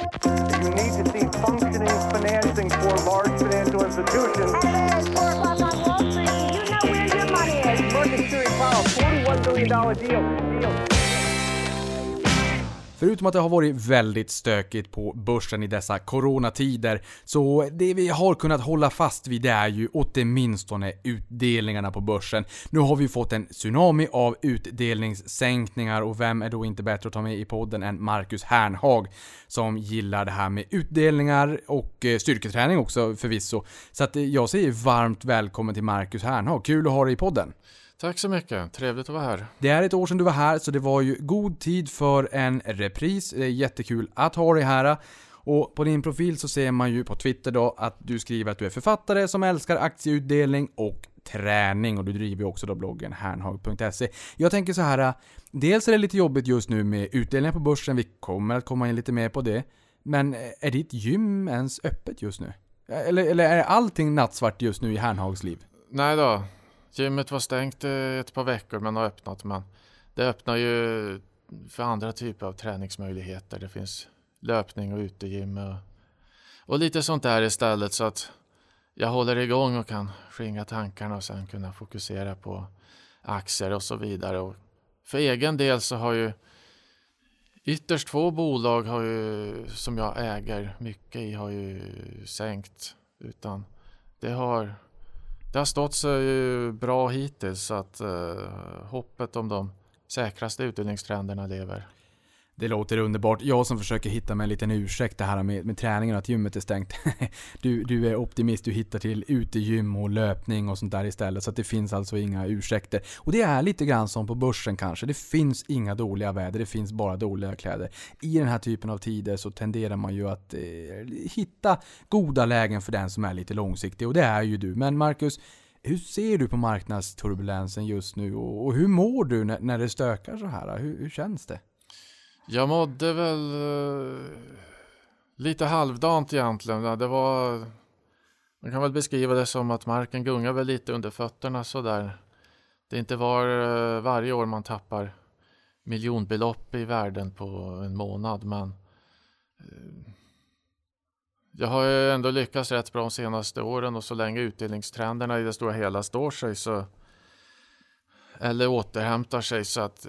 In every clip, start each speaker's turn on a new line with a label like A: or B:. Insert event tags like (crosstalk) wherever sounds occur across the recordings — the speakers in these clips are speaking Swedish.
A: You need to see functioning financing for large financial institutions.
B: It's 4 o'clock on Wall Street. You know where your money is.
A: Theory Powell, $41 billion deal.
C: Förutom att det har varit väldigt stökigt på börsen i dessa coronatider, så det vi har kunnat hålla fast vid det är ju åtminstone utdelningarna på börsen. Nu har vi fått en tsunami av utdelningssänkningar och vem är då inte bättre att ta med i podden än Marcus Hernhag som gillar det här med utdelningar och eh, styrketräning också förvisso. Så att eh, jag säger varmt välkommen till Marcus Hernhag. Kul att ha dig i podden.
D: Tack så mycket, trevligt att vara här.
C: Det är ett år sedan du var här, så det var ju god tid för en repris. Det är jättekul att ha dig här. Och på din profil så ser man ju på Twitter då att du skriver att du är författare som älskar aktieutdelning och träning och du driver ju också då bloggen hernhag.se. Jag tänker så här, dels är det lite jobbigt just nu med utdelningar på börsen, vi kommer att komma in lite mer på det. Men är ditt gym ens öppet just nu? Eller, eller är allting nattsvart just nu i Hernhags liv?
D: Nej då, gymmet var stängt eh, ett par veckor men har öppnat. Men det öppnar ju för andra typer av träningsmöjligheter. Det finns löpning och utegym och, och lite sånt där istället så att jag håller igång och kan skingra tankarna och sen kunna fokusera på aktier och så vidare. Och för egen del så har ju ytterst få bolag har ju, som jag äger mycket i har ju sänkt. Utan det har, det har stått sig bra hittills så att eh, hoppet om de säkraste utdelningstrenderna lever.
C: Det låter underbart. Jag som försöker hitta mig en liten ursäkt det här med, med träningen och att gymmet är stängt. (laughs) Du, du är optimist, du hittar till utegym och löpning och sånt där istället. Så att det finns alltså inga ursäkter. Och det är lite grann som på börsen kanske. Det finns inga dåliga väder, det finns bara dåliga kläder. I den här typen av tider så tenderar man ju att eh, hitta goda lägen för den som är lite långsiktig. Och det är ju du. Men Marcus, hur ser du på marknadsturbulensen just nu och, och hur mår du när, när det stökar så här? Hur, hur känns det?
D: Jag mådde väl eh, lite halvdant egentligen. Det var, man kan väl beskriva det som att marken gungar väl lite under fötterna sådär. Det inte var eh, varje år man tappar miljonbelopp i värden på en månad men eh, jag har ju ändå lyckats rätt bra de senaste åren och så länge utdelningstrenderna i det stora hela står sig så eller återhämtar sig så att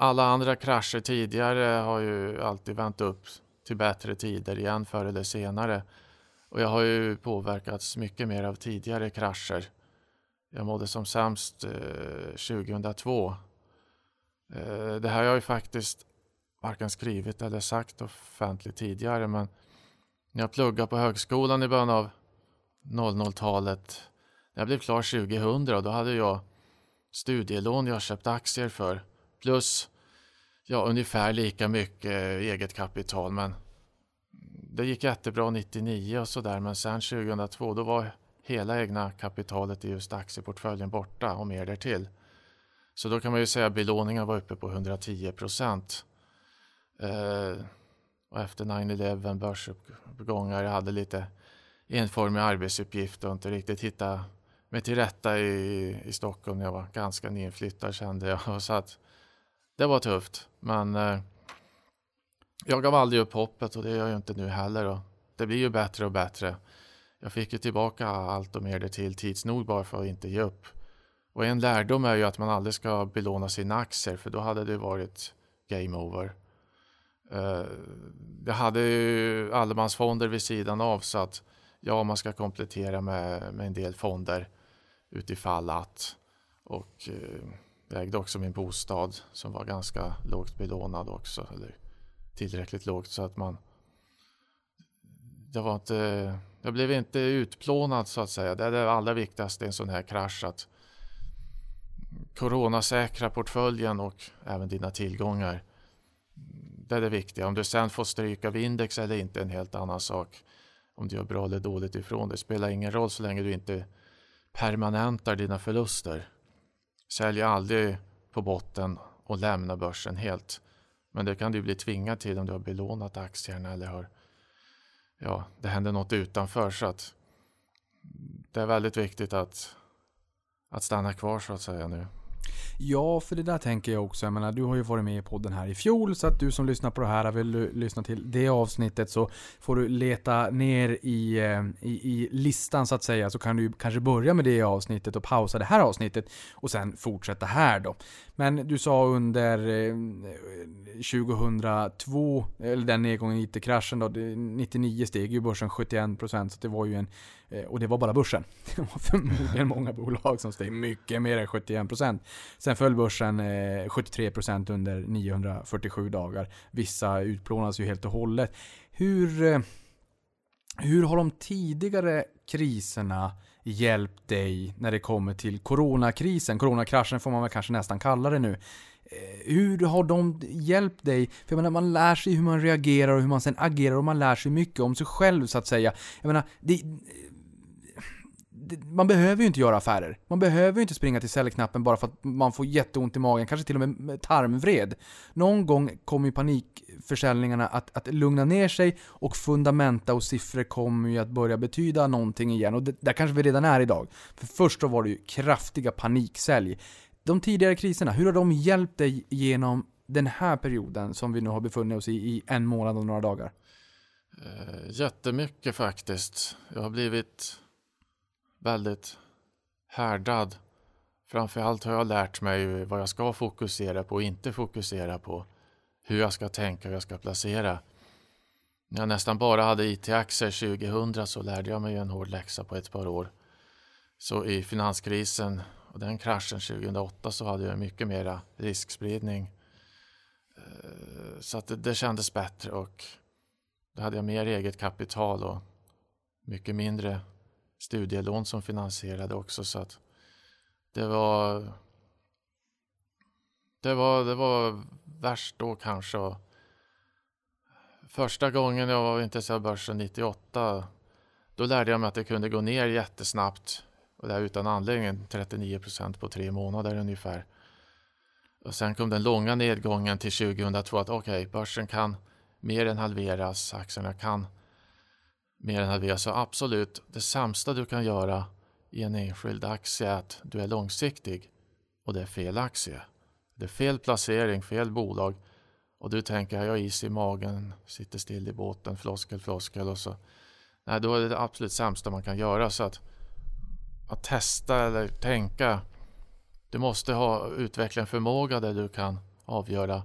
D: alla andra krascher tidigare har ju alltid vänt upp till bättre tider igen förr eller senare. Och jag har ju påverkats mycket mer av tidigare krascher. Jag mådde som sämst eh, 2002. Eh, det här har jag ju faktiskt varken skrivit eller sagt offentligt tidigare men när jag pluggade på högskolan i början av 00-talet när jag blev klar 2000 då hade jag studielån jag köpt aktier för plus ja, ungefär lika mycket eh, eget kapital. Men det gick jättebra 99 och sådär. Men sen 2002 då var hela egna kapitalet i just aktieportföljen borta och mer därtill. Så då kan man ju säga att belåningen var uppe på 110 procent. Eh, och efter 9-11 börsuppgångar, jag hade lite enformig arbetsuppgift och inte riktigt hitta mig till rätta i, i Stockholm. Jag var ganska nyinflyttad kände jag. Och (laughs) så att det var tufft, men eh, jag gav aldrig upp hoppet och det gör jag inte nu heller. Och det blir ju bättre och bättre. Jag fick ju tillbaka allt och mer till tids nog bara för att inte ge upp. Och en lärdom är ju att man aldrig ska belåna sina aktier för då hade det varit game over. Eh, uh, jag hade ju allemansfonder vid sidan av så att ja, man ska komplettera med, med en del fonder utifall att. Och uh, jag ägde också min bostad som var ganska lågt belånad också. Eller tillräckligt lågt så att man... Jag, var inte, jag blev inte utplånad så att säga. Det är det allra viktigaste i en sån här krasch. Att coronasäkra portföljen och även dina tillgångar. Det är det viktiga. Om du sen får stryk av index eller inte är en helt annan sak. Om du gör bra eller dåligt ifrån det spelar ingen roll så länge du inte permanentar dina förluster. Sälj aldrig på botten och lämna börsen helt. Men det kan du bli tvingad till om du har belånat aktierna eller har ja, det händer något utanför så att det är väldigt viktigt att, att stanna kvar så att säga nu.
C: Ja, för det där tänker jag också. Jag menar, du har ju varit med i podden här i fjol, så att du som lyssnar på det här vill lyssna till det avsnittet så får du leta ner i, eh, i, i listan så att säga, så kan du kanske börja med det avsnittet och pausa det här avsnittet och sen fortsätta här då. Men du sa under eh, 2002, eller den nedgången IT-kraschen då, 99 steg ju börsen 71% så det var ju en, Eh, och det var bara börsen. (laughs) Det var förmodligen många bolag som steg mycket mer än 71%. Sen föll börsen eh, 73% under 947 dagar. Vissa utplånas ju helt och hållet. Hur, eh, hur har de tidigare kriserna hjälpt dig när det kommer till coronakrisen? Coronakraschen får man väl kanske nästan kalla det nu. Hur har de hjälpt dig? För jag menar, man lär sig hur man reagerar och hur man sen agerar och man lär sig mycket om sig själv så att säga. Jag menar, det, man behöver ju inte göra affärer. Man behöver ju inte springa till säljknappen bara för att man får jätteont i magen, kanske till och med tarmvred. Någon gång kommer ju panikförsäljningarna att, att lugna ner sig och fundamenta och siffror kommer ju att börja betyda någonting igen. Och det, där kanske vi redan är idag. För först då var det ju kraftiga paniksälj. De tidigare kriserna, hur har de hjälpt dig genom den här perioden som vi nu har befunnit oss i i en månad och några dagar?
D: Eh, jättemycket faktiskt. Jag har blivit väldigt härdad. Framförallt har jag lärt mig vad jag ska fokusera på och inte fokusera på. Hur jag ska tänka och hur jag ska placera. När jag nästan bara hade IT-aktier 2000 så lärde jag mig en hård läxa på ett par år. Så i finanskrisen och den kraschen 2008 så hade jag mycket mera riskspridning. Eh, så att det, det kändes bättre och då hade jag mer eget kapital och mycket mindre studielån som finansierade också så att det var det var, det var värst då kanske. Första gången jag var intresserad av börsen 98 då lärde jag mig att det kunde gå ner jättesnabbt och det här utan anledning 39 procent på tre månader ungefär. Och sen kom den långa nedgången till 2002 att okej, okay, börsen kan mer än halveras, aktierna kan mer än halveras. Så absolut, det sämsta du kan göra i en enskild aktie är att du är långsiktig och det är fel aktie. Det är fel placering, fel bolag och du tänker jag har is i magen, sitter still i båten, floskel, floskel och så. Nej, då är det det absolut sämsta man kan göra. Så att, att testa eller tänka. Du måste ha utveckla en förmåga där du kan avgöra.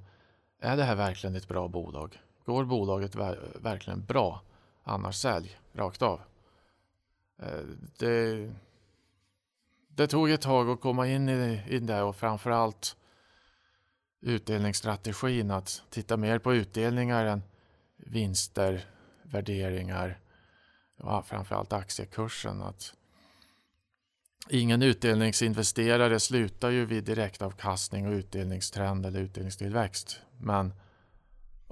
D: Är det här verkligen ett bra bolag? Går bolaget verkligen bra? Annars sälj rakt av. Eh, det, det tog ett tag att komma in i, i det och framförallt utdelningsstrategin. Att titta mer på utdelningar än vinster, värderingar och framförallt aktiekursen. Att ingen utdelningsinvesterare slutar ju vid direktavkastning och utdelningstrend eller utdelningstillväxt. Men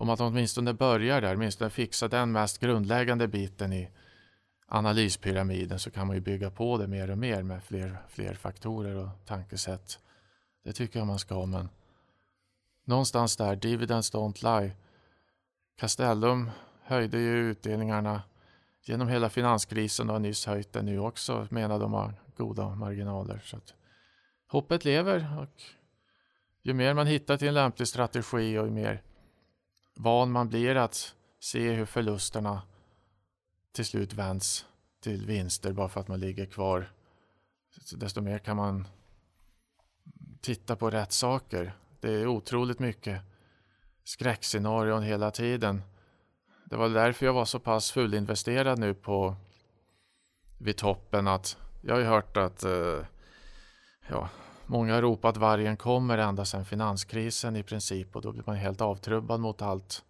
D: om man åtminstone börjar där, åtminstone fixa den mest grundläggande biten i analyspyramiden så kan man ju bygga på det mer och mer med fler, fler faktorer och tankesätt. Det tycker jag man ska men någonstans där, dividends don't lie. Castellum höjde ju utdelningarna genom hela finanskrisen och har nyss höjt den nu också menar de har goda marginaler. Så att hoppet lever och ju mer man hittar till en lämplig strategi och ju mer van man blir att se hur förlusterna till slut vänds till vinster bara för att man ligger kvar. Så desto mer kan man titta på rätt saker. Det är otroligt mycket skräckscenarion hela tiden. Det var därför jag var så pass fullinvesterad nu på vid toppen att jag har ju hört att eh, ja, Många har ropat vargen kommer ända sedan finanskrisen i princip och då blir man helt avtrubbad mot allt.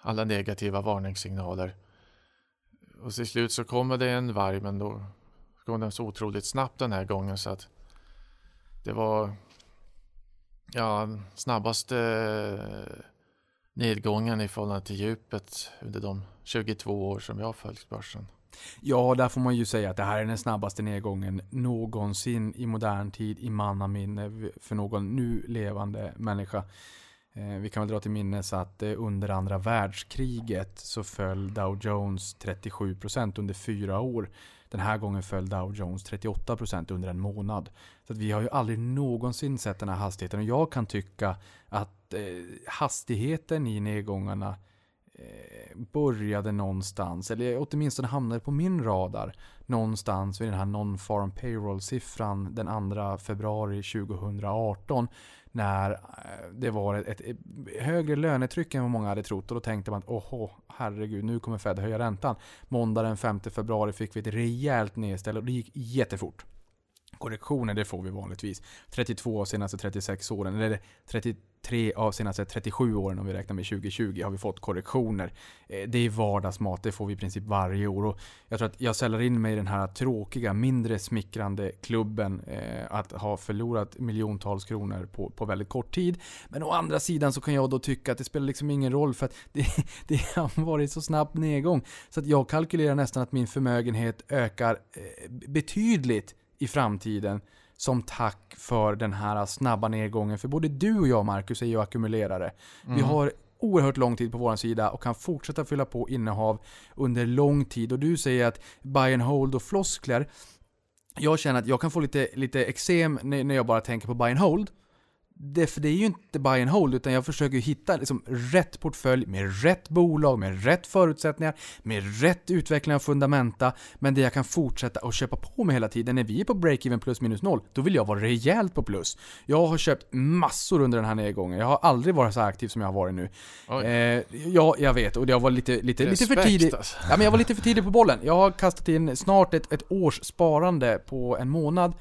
D: Alla negativa varningssignaler. Och till slut så kommer det en varg men då kom den så otroligt snabbt den här gången så att det var ja, snabbaste nedgången i förhållande till djupet under de 22 år som jag har följt börsen.
C: Ja, där får man ju säga att det här är den snabbaste nedgången någonsin i modern tid i mannaminne för någon nu levande människa. Eh, vi kan väl dra till minnes att eh, under andra världskriget så föll Dow Jones 37% under fyra år. Den här gången föll Dow Jones 38% under en månad. Så att vi har ju aldrig någonsin sett den här hastigheten. Och jag kan tycka att eh, hastigheten i nedgångarna Eh, började någonstans, eller åtminstone hamnade på min radar någonstans vid den här non-farm payroll-siffran den 2 februari 2018 när eh, det var ett, ett, högre lönetryck än vad många hade trott och då tänkte man att åh, herregud, nu kommer Fed höja räntan. Måndag den 5 februari fick vi ett rejält nedställ och det gick jättefort. Korrektioner, det får vi vanligtvis. 32 av senaste 36 åren, eller tre av senaste 37 åren om vi räknar med 2020 har vi fått korrektioner. Eh, det är vardagsmat, det får vi i princip varje år. Och jag tror att jag säljer in mig i den här tråkiga, mindre smickrande klubben eh, att ha förlorat miljontals kronor på, på väldigt kort tid. Men å andra sidan så kan jag då tycka att det spelar liksom ingen roll för att det, (laughs) det har varit så snabb nedgång. Så att jag kalkylerar nästan att min förmögenhet ökar eh, betydligt i framtiden som tack för den här snabba nedgången. För både du och jag Marcus är ju ackumulerare. Mm. Vi har oerhört lång tid på vår sida och kan fortsätta fylla på innehav under lång tid. Och du säger att buy and hold och floskler. Jag känner att jag kan få lite, lite eksem när jag bara tänker på buy and hold det, för det är ju inte buy and hold, utan jag försöker hitta liksom rätt portfölj med rätt bolag, med rätt förutsättningar, med rätt utveckling av fundamenta, men det jag kan fortsätta att köpa på mig hela tiden. När vi är på break-even plus minus noll, då vill jag vara rejält på plus. Jag har köpt massor under den här nedgången. Jag har aldrig varit så aktiv som jag har varit nu. Eh, ja, jag vet, och jag var lite, lite, lite för tidig. Alltså. Ja, men jag var lite för tidig på bollen. Jag har kastat in snart ett, ett års sparande på en månad.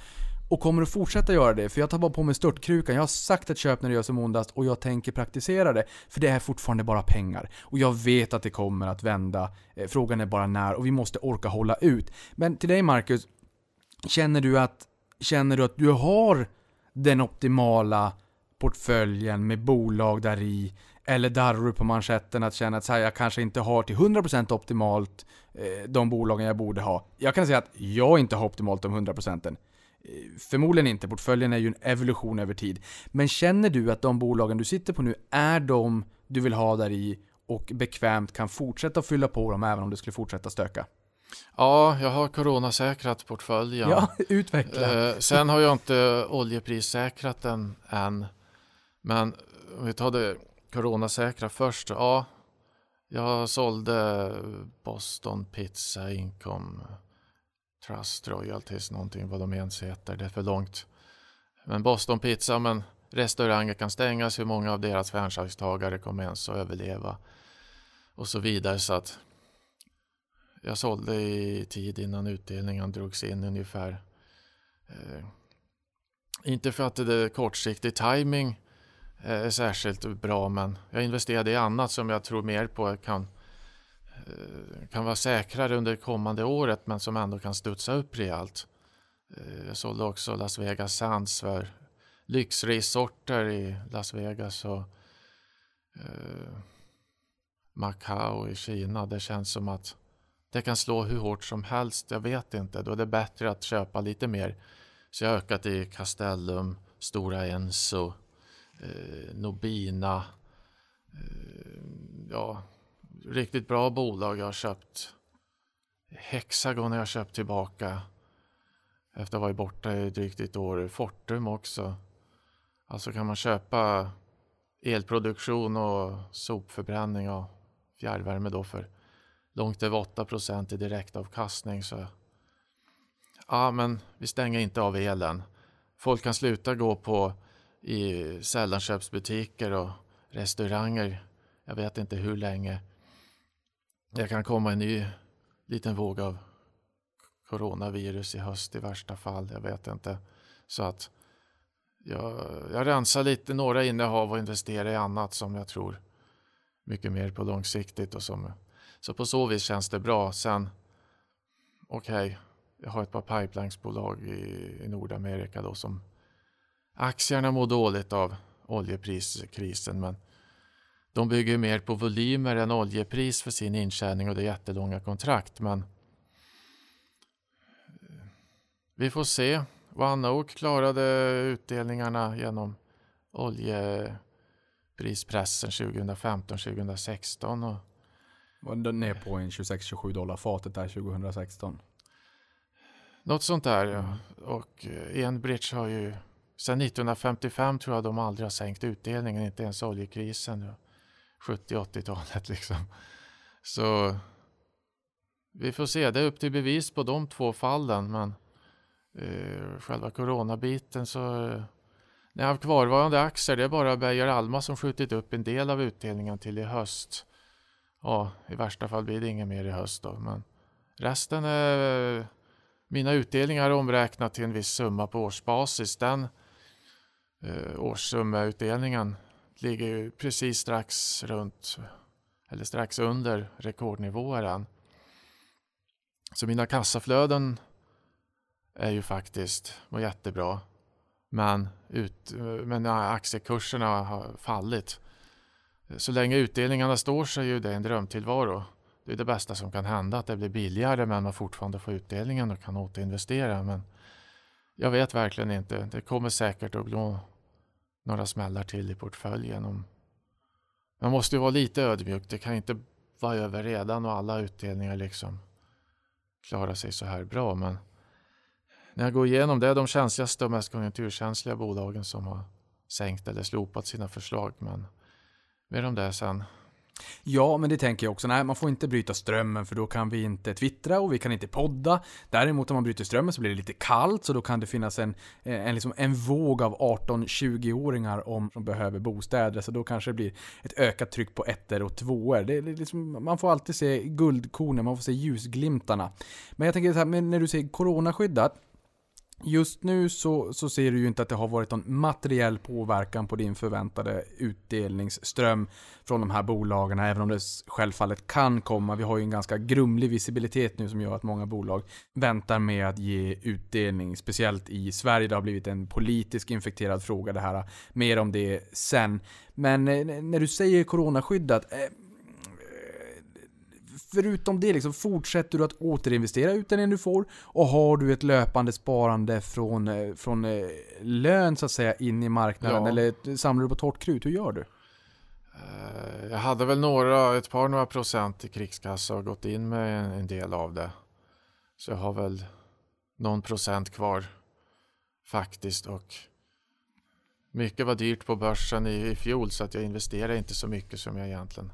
C: Och kommer att fortsätta göra det, för jag tar bara på mig störtkrukan. Jag har sagt att köp när det gör som ondast och jag tänker praktisera det. För det är fortfarande bara pengar. Och jag vet att det kommer att vända. Eh, frågan är bara när och vi måste orka hålla ut. Men till dig Marcus, känner du att, känner du, att du har den optimala portföljen med bolag där i eller darrar du på manschetten att känna att så här, jag kanske inte har till 100% optimalt eh, de bolagen jag borde ha. Jag kan säga att jag inte har optimalt de 100%. Förmodligen inte, portföljen är ju en evolution över tid. Men känner du att de bolagen du sitter på nu är de du vill ha där i och bekvämt kan fortsätta fylla på dem även om det skulle fortsätta stöka?
D: Ja, jag har coronasäkrat portföljen.
C: Ja, (laughs) utveckla.
D: Eh, sen har jag inte oljeprissäkrat den än. Men om vi tar det coronasäkra först. Ja, jag sålde Boston Pizza Income Trust Royalties, någonting vad de ens heter. Det är för långt. Men Boston Pizza, men restauranger kan stängas. Hur många av deras franchisetagare kommer ens att överleva? Och så vidare. Så att jag sålde i tid innan utdelningen drogs in ungefär. Eh, inte för att det är kortsiktig timing eh, är särskilt bra, men jag investerade i annat som jag tror mer på kan Eh, kan vara säkrare under kommande året men som ändå kan studsa upp rejält. Eh, jag sålde också Las Vegas Sands för lyxresorter i Las Vegas och eh, Macao i Kina. Det känns som att det kan slå hur hårt som helst. Jag vet inte. Då är det bättre att köpa lite mer. Så jag har ökat i Castellum, Stora Enso, eh, Nobina. Eh, ja, riktigt bra bolag jag har köpt. Hexagon har jag köpt tillbaka efter att ha varit borta i drygt ett år. Fortum också. Alltså kan man köpa elproduktion och sopförbränning och fjärrvärme då för långt över 8 procent i direktavkastning. Så ja, men vi stänger inte av elen. Folk kan sluta gå på i sällanköpsbutiker och restauranger. Jag vet inte hur länge. Det kan komma en ny liten våg av coronavirus i höst i värsta fall. Jag vet inte. Så att jag, jag rensar lite några innehav och investerar i annat som jag tror mycket mer på långsiktigt och som så på så vis känns det bra. Sen okej, okay, jag har ett par pipelinesbolag i, i Nordamerika då som aktierna mår dåligt av oljepriskrisen men de bygger mer på volymer än oljepris för sin intjäning och det är jättelånga kontrakt. Men eh, vi får se. OneOak klarade utdelningarna genom oljeprispressen 2015-2016. Och
C: var ner på en 26-27 dollar fatet där 2016.
D: Något sånt där. Ja. Och eh, Enbridge har ju sedan 1955 tror jag de aldrig har sänkt utdelningen, inte ens oljekrisen. 70-80-talet liksom. Så vi får se, det är upp till bevis på de två fallen men eh, själva coronabiten så eh, när jag har kvarvarande aktier det är bara Beijer Alma som skjutit upp en del av utdelningen till i höst. Ja, i värsta fall blir det inget mer i höst då men resten är mina utdelningar omräknat till en viss summa på årsbasis. Den eh, årssummautdelningen ligger ju precis strax runt eller strax under rekordnivåer. Så mina kassaflöden är ju faktiskt var jättebra. Men, ut, men aktiekurserna har fallit. Så länge utdelningarna står så är ju det en drömtillvaro. Det är det bästa som kan hända, att det blir billigare men man fortfarande får utdelningen och kan återinvestera. Men jag vet verkligen inte. Det kommer säkert att bli några smällar till i portföljen. Man måste ju vara lite ödmjuk. Det kan inte vara över redan och alla utdelningar liksom klarar sig så här bra. Men när jag går igenom det är de känsligaste och mest konjunkturkänsliga bolagen som har sänkt eller slopat sina förslag. Men mer om det sen.
C: Ja, men det tänker jag också. Nej, man får inte bryta strömmen för då kan vi inte twittra och vi kan inte podda. Däremot om man bryter strömmen så blir det lite kallt så då kan det finnas en, eh, en, liksom en våg av 18-20-åringar om som behöver bostäder. Så då kanske det blir ett ökat tryck på ettor och tvåor. Det är liksom, man får alltid se guldkornen, man får se ljusglimtarna. Men jag tänker så här, när du säger coronaskyddat Just nu så, så ser du ju inte att det har varit någon materiell påverkan på din förväntade utdelningsström från de här bolagen, även om det självfallet kan komma. Vi har ju en ganska grumlig visibilitet nu som gör att många bolag väntar med att ge utdelning, speciellt i Sverige. Det har blivit en politisk infekterad fråga det här. Mer om det sen. Men eh, när du säger coronaskyddat, eh, förutom det, liksom, fortsätter du att återinvestera utdelningen du får och har du ett löpande sparande från, eh, från eh, lön så att säga in i marknaden? Ja. Eller samlar du på torrt krut? Hur gör du?
D: Eh, jag hade väl några, ett par några procent i krigskassa och gått in med en del av det. Så jag har väl någon procent kvar faktiskt och mycket var dyrt på börsen i, i fjol så att jag investerade inte så mycket som jag egentligen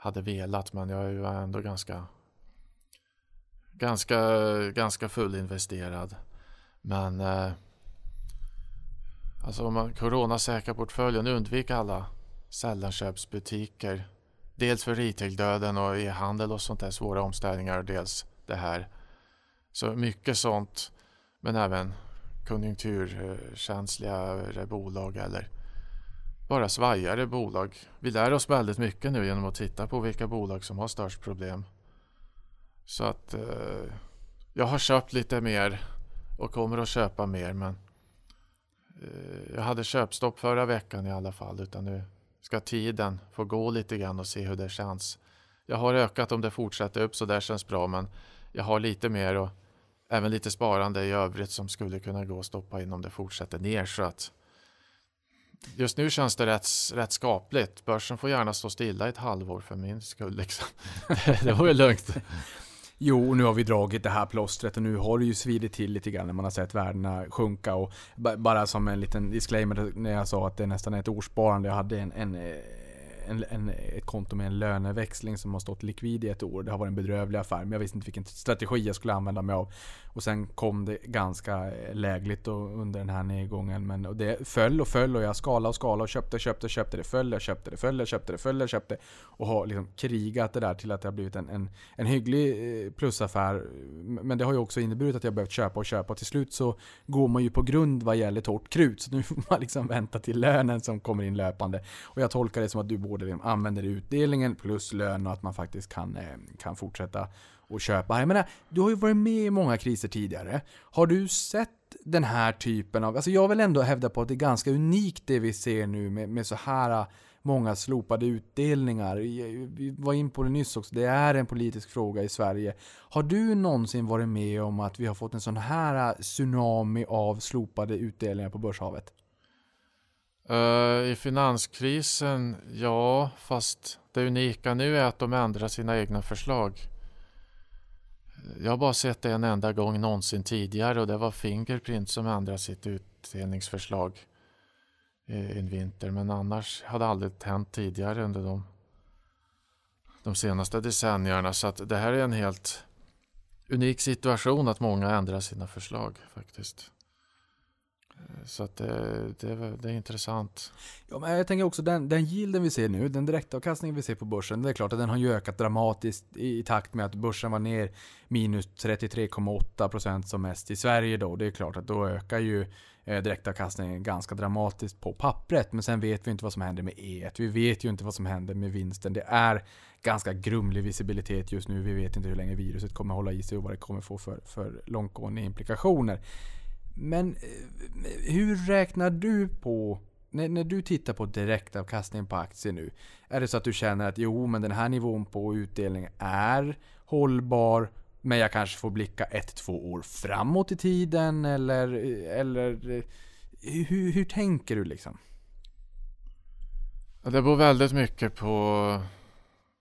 D: hade velat men jag var ändå ganska ganska, ganska fullinvesterad. Men eh, alltså om man coronasäkrar portföljen, undvik alla sällanköpsbutiker. Dels för retail-döden och e-handel och sånt där svåra omställningar och dels det här. Så mycket sånt, men även konjunkturkänsliga eh, bolag eller bara svajare bolag. Vi lär oss väldigt mycket nu genom att titta på vilka bolag som har störst problem. Så att eh, jag har köpt lite mer och kommer att köpa mer men eh, jag hade köpstopp förra veckan i alla fall utan nu ska tiden få gå lite grann och se hur det känns. Jag har ökat om det fortsätter upp så det känns bra men jag har lite mer och även lite sparande i övrigt som skulle kunna gå att stoppa in om det fortsätter ner så att just nu känns det rätt, rätt skapligt. Börsen får gärna stå stilla ett halvår för min skull. Liksom. (laughs) det var ju lugnt.
C: Jo, nu har vi dragit det här plåstret och nu har det ju svidit till lite grann när man har sett värdena sjunka. Och bara som en liten disclaimer när jag sa att det nästan är ett årssparande. Jag hade en, en eh, en, en, ett konto med en löneväxling som har stått likvid i ett år. Det har varit en bedrövlig affär, men jag visste inte vilken strategi jag skulle använda mig av. Och sen kom det ganska eh, lägligt under den här nedgången. Men och det föll och föll och jag skalade och skalade och köpte, köpte, köpte. Det föll, jag köpte, det föll, jag köpte, det föll, jag köpte. Och har liksom krigat det där till att det har blivit en, en, en hygglig eh, plusaffär. Men det har ju också inneburit att jag behövt köpa och köpa. Och till slut så går man ju på grund vad gäller torrt krut. Så nu får man liksom vänta till lönen som kommer in löpande. Och jag tolkar det som att du både liksom använder utdelningen plus lön och att man faktiskt kan, eh, kan fortsätta och köpa. Jag menar, du har ju varit med i många kriser tidigare. Har du sett den här typen av, alltså jag vill ändå hävda på att det är ganska unikt det vi ser nu med, med så här eh, många slopade utdelningar. Vi var in på det nyss också, det är en politisk fråga i Sverige. Har du någonsin varit med om att vi har fått en sån här eh, tsunami av slopade utdelningar på börshavet?
D: Eh, I finanskrisen, ja, fast det unika nu är att de ändrar sina egna förslag. Jag har bara sett det en enda gång någonsin tidigare och det var Fingerprint som ändrade sitt utdelningsförslag en vinter. Men annars hade det aldrig hänt tidigare under de, de senaste decennierna. Så att det här är en helt unik situation att många ändrar sina förslag faktiskt. Så att det, det, är, det är intressant.
C: Ja, men jag tänker också den, den yielden vi ser nu, den direktavkastningen vi ser på börsen, det är klart att den har ju ökat dramatiskt i, i takt med att börsen var ner minus 33,8% som mest i Sverige då. Det är klart att då ökar ju eh, direktavkastningen ganska dramatiskt på pappret. Men sen vet vi inte vad som händer med E1. Vi vet ju inte vad som händer med vinsten. Det är ganska grumlig visibilitet just nu. Vi vet inte hur länge viruset kommer hålla i sig och vad det kommer få för, för långtgående implikationer. Men eh, hur räknar du på när, när du tittar på direktavkastningen på aktier nu? Är det så att du känner att jo, men den här nivån på utdelning är hållbar, men jag kanske får blicka ett, två år framåt i tiden? Eller, eller eh, hur, hur tänker du liksom?
D: Det beror väldigt mycket på,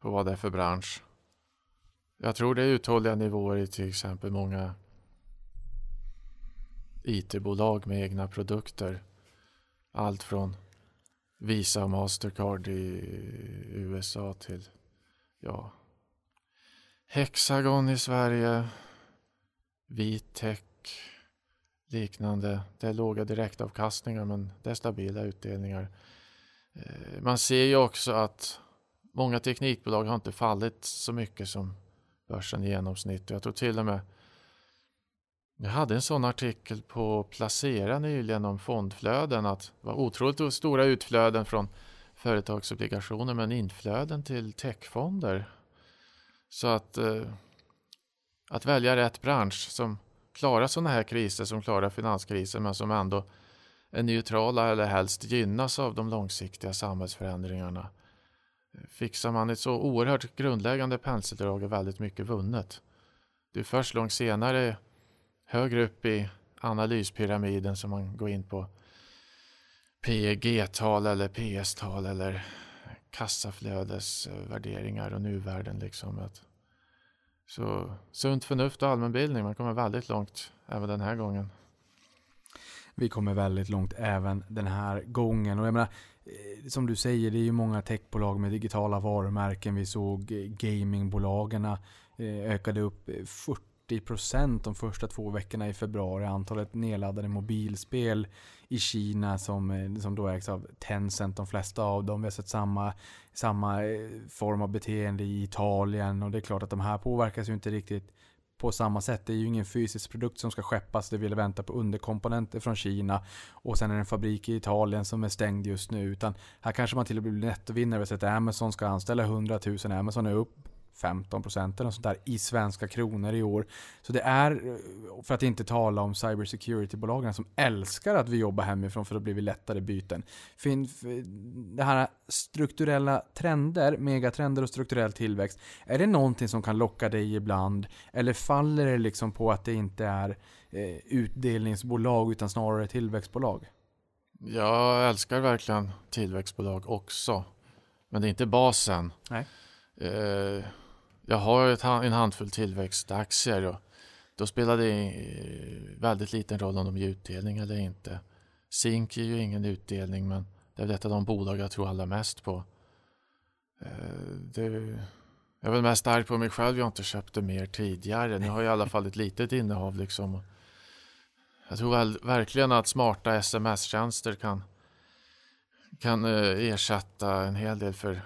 D: på vad det är för bransch. Jag tror det är uthålliga nivåer i till exempel många IT-bolag med egna produkter. Allt från Visa och Mastercard i USA till ja, Hexagon i Sverige, Vitec, liknande. Det är låga direktavkastningar men det är stabila utdelningar. Eh, man ser ju också att många teknikbolag har inte fallit så mycket som börsen i genomsnitt. Jag tror till och med jag hade en sån artikel på Placera nyligen om fondflöden. Att det var otroligt stora utflöden från företagsobligationer men inflöden till techfonder. Så att, eh, att välja rätt bransch som klarar sådana här kriser, som klarar finanskrisen men som ändå är neutrala eller helst gynnas av de långsiktiga samhällsförändringarna. Fixar man ett så oerhört grundläggande penseldrag är väldigt mycket vunnet. Det är först långt senare högre upp i analyspyramiden som man går in på PEG-tal eller PS-tal eller kassaflödesvärderingar och nuvärden. Liksom. Så sunt förnuft och allmänbildning, man kommer väldigt långt även den här gången.
C: Vi kommer väldigt långt även den här gången. Och jag menar, eh, som du säger, det är ju många techbolag med digitala varumärken. Vi såg gamingbolagen eh, ökade upp eh, 40 40% de första två veckorna i februari. Antalet nedladdade mobilspel i Kina som, eh, som då ägs av Tencent, de flesta av dem. Vi har sett samma, samma eh, form av beteende i Italien och det är klart att de här påverkas ju inte riktigt på samma sätt. Det är ju ingen fysisk produkt som ska skeppas. Det vill vänta på underkomponenter från Kina. Och sen är det en fabrik i Italien som är stängd just nu. Utan här kanske man till och med blir nettovinnare. Vi har sett att Amazon ska anställa 100 000. Amazon är upp 15% eller sånt där i svenska kronor i år. Så det är, för att inte tala om cybersecurity-bolagen som älskar att vi jobbar hemifrån för då blir vi lättare byten. Det här strukturella trender, megatrender och strukturell tillväxt, är det någonting som kan locka dig ibland? Eller faller det liksom på att det inte är eh, utdelningsbolag utan snarare tillväxtbolag?
D: Jag älskar verkligen tillväxtbolag också. Men det är inte basen.
C: Nej.
D: Eh, jag har ett, en handfull tillväxtaktier och då spelar det eh, väldigt liten roll om de ger utdelning eller inte. Zink ger ju ingen utdelning men det är ett av de bolag jag tror allra mest på. Eh, det, jag är väl mest arg på mig själv jag inte köpte mer tidigare. Nu har jag i alla fall ett litet innehav liksom. Jag tror väl, verkligen att smarta sms-tjänster kan, kan eh, ersätta en hel del för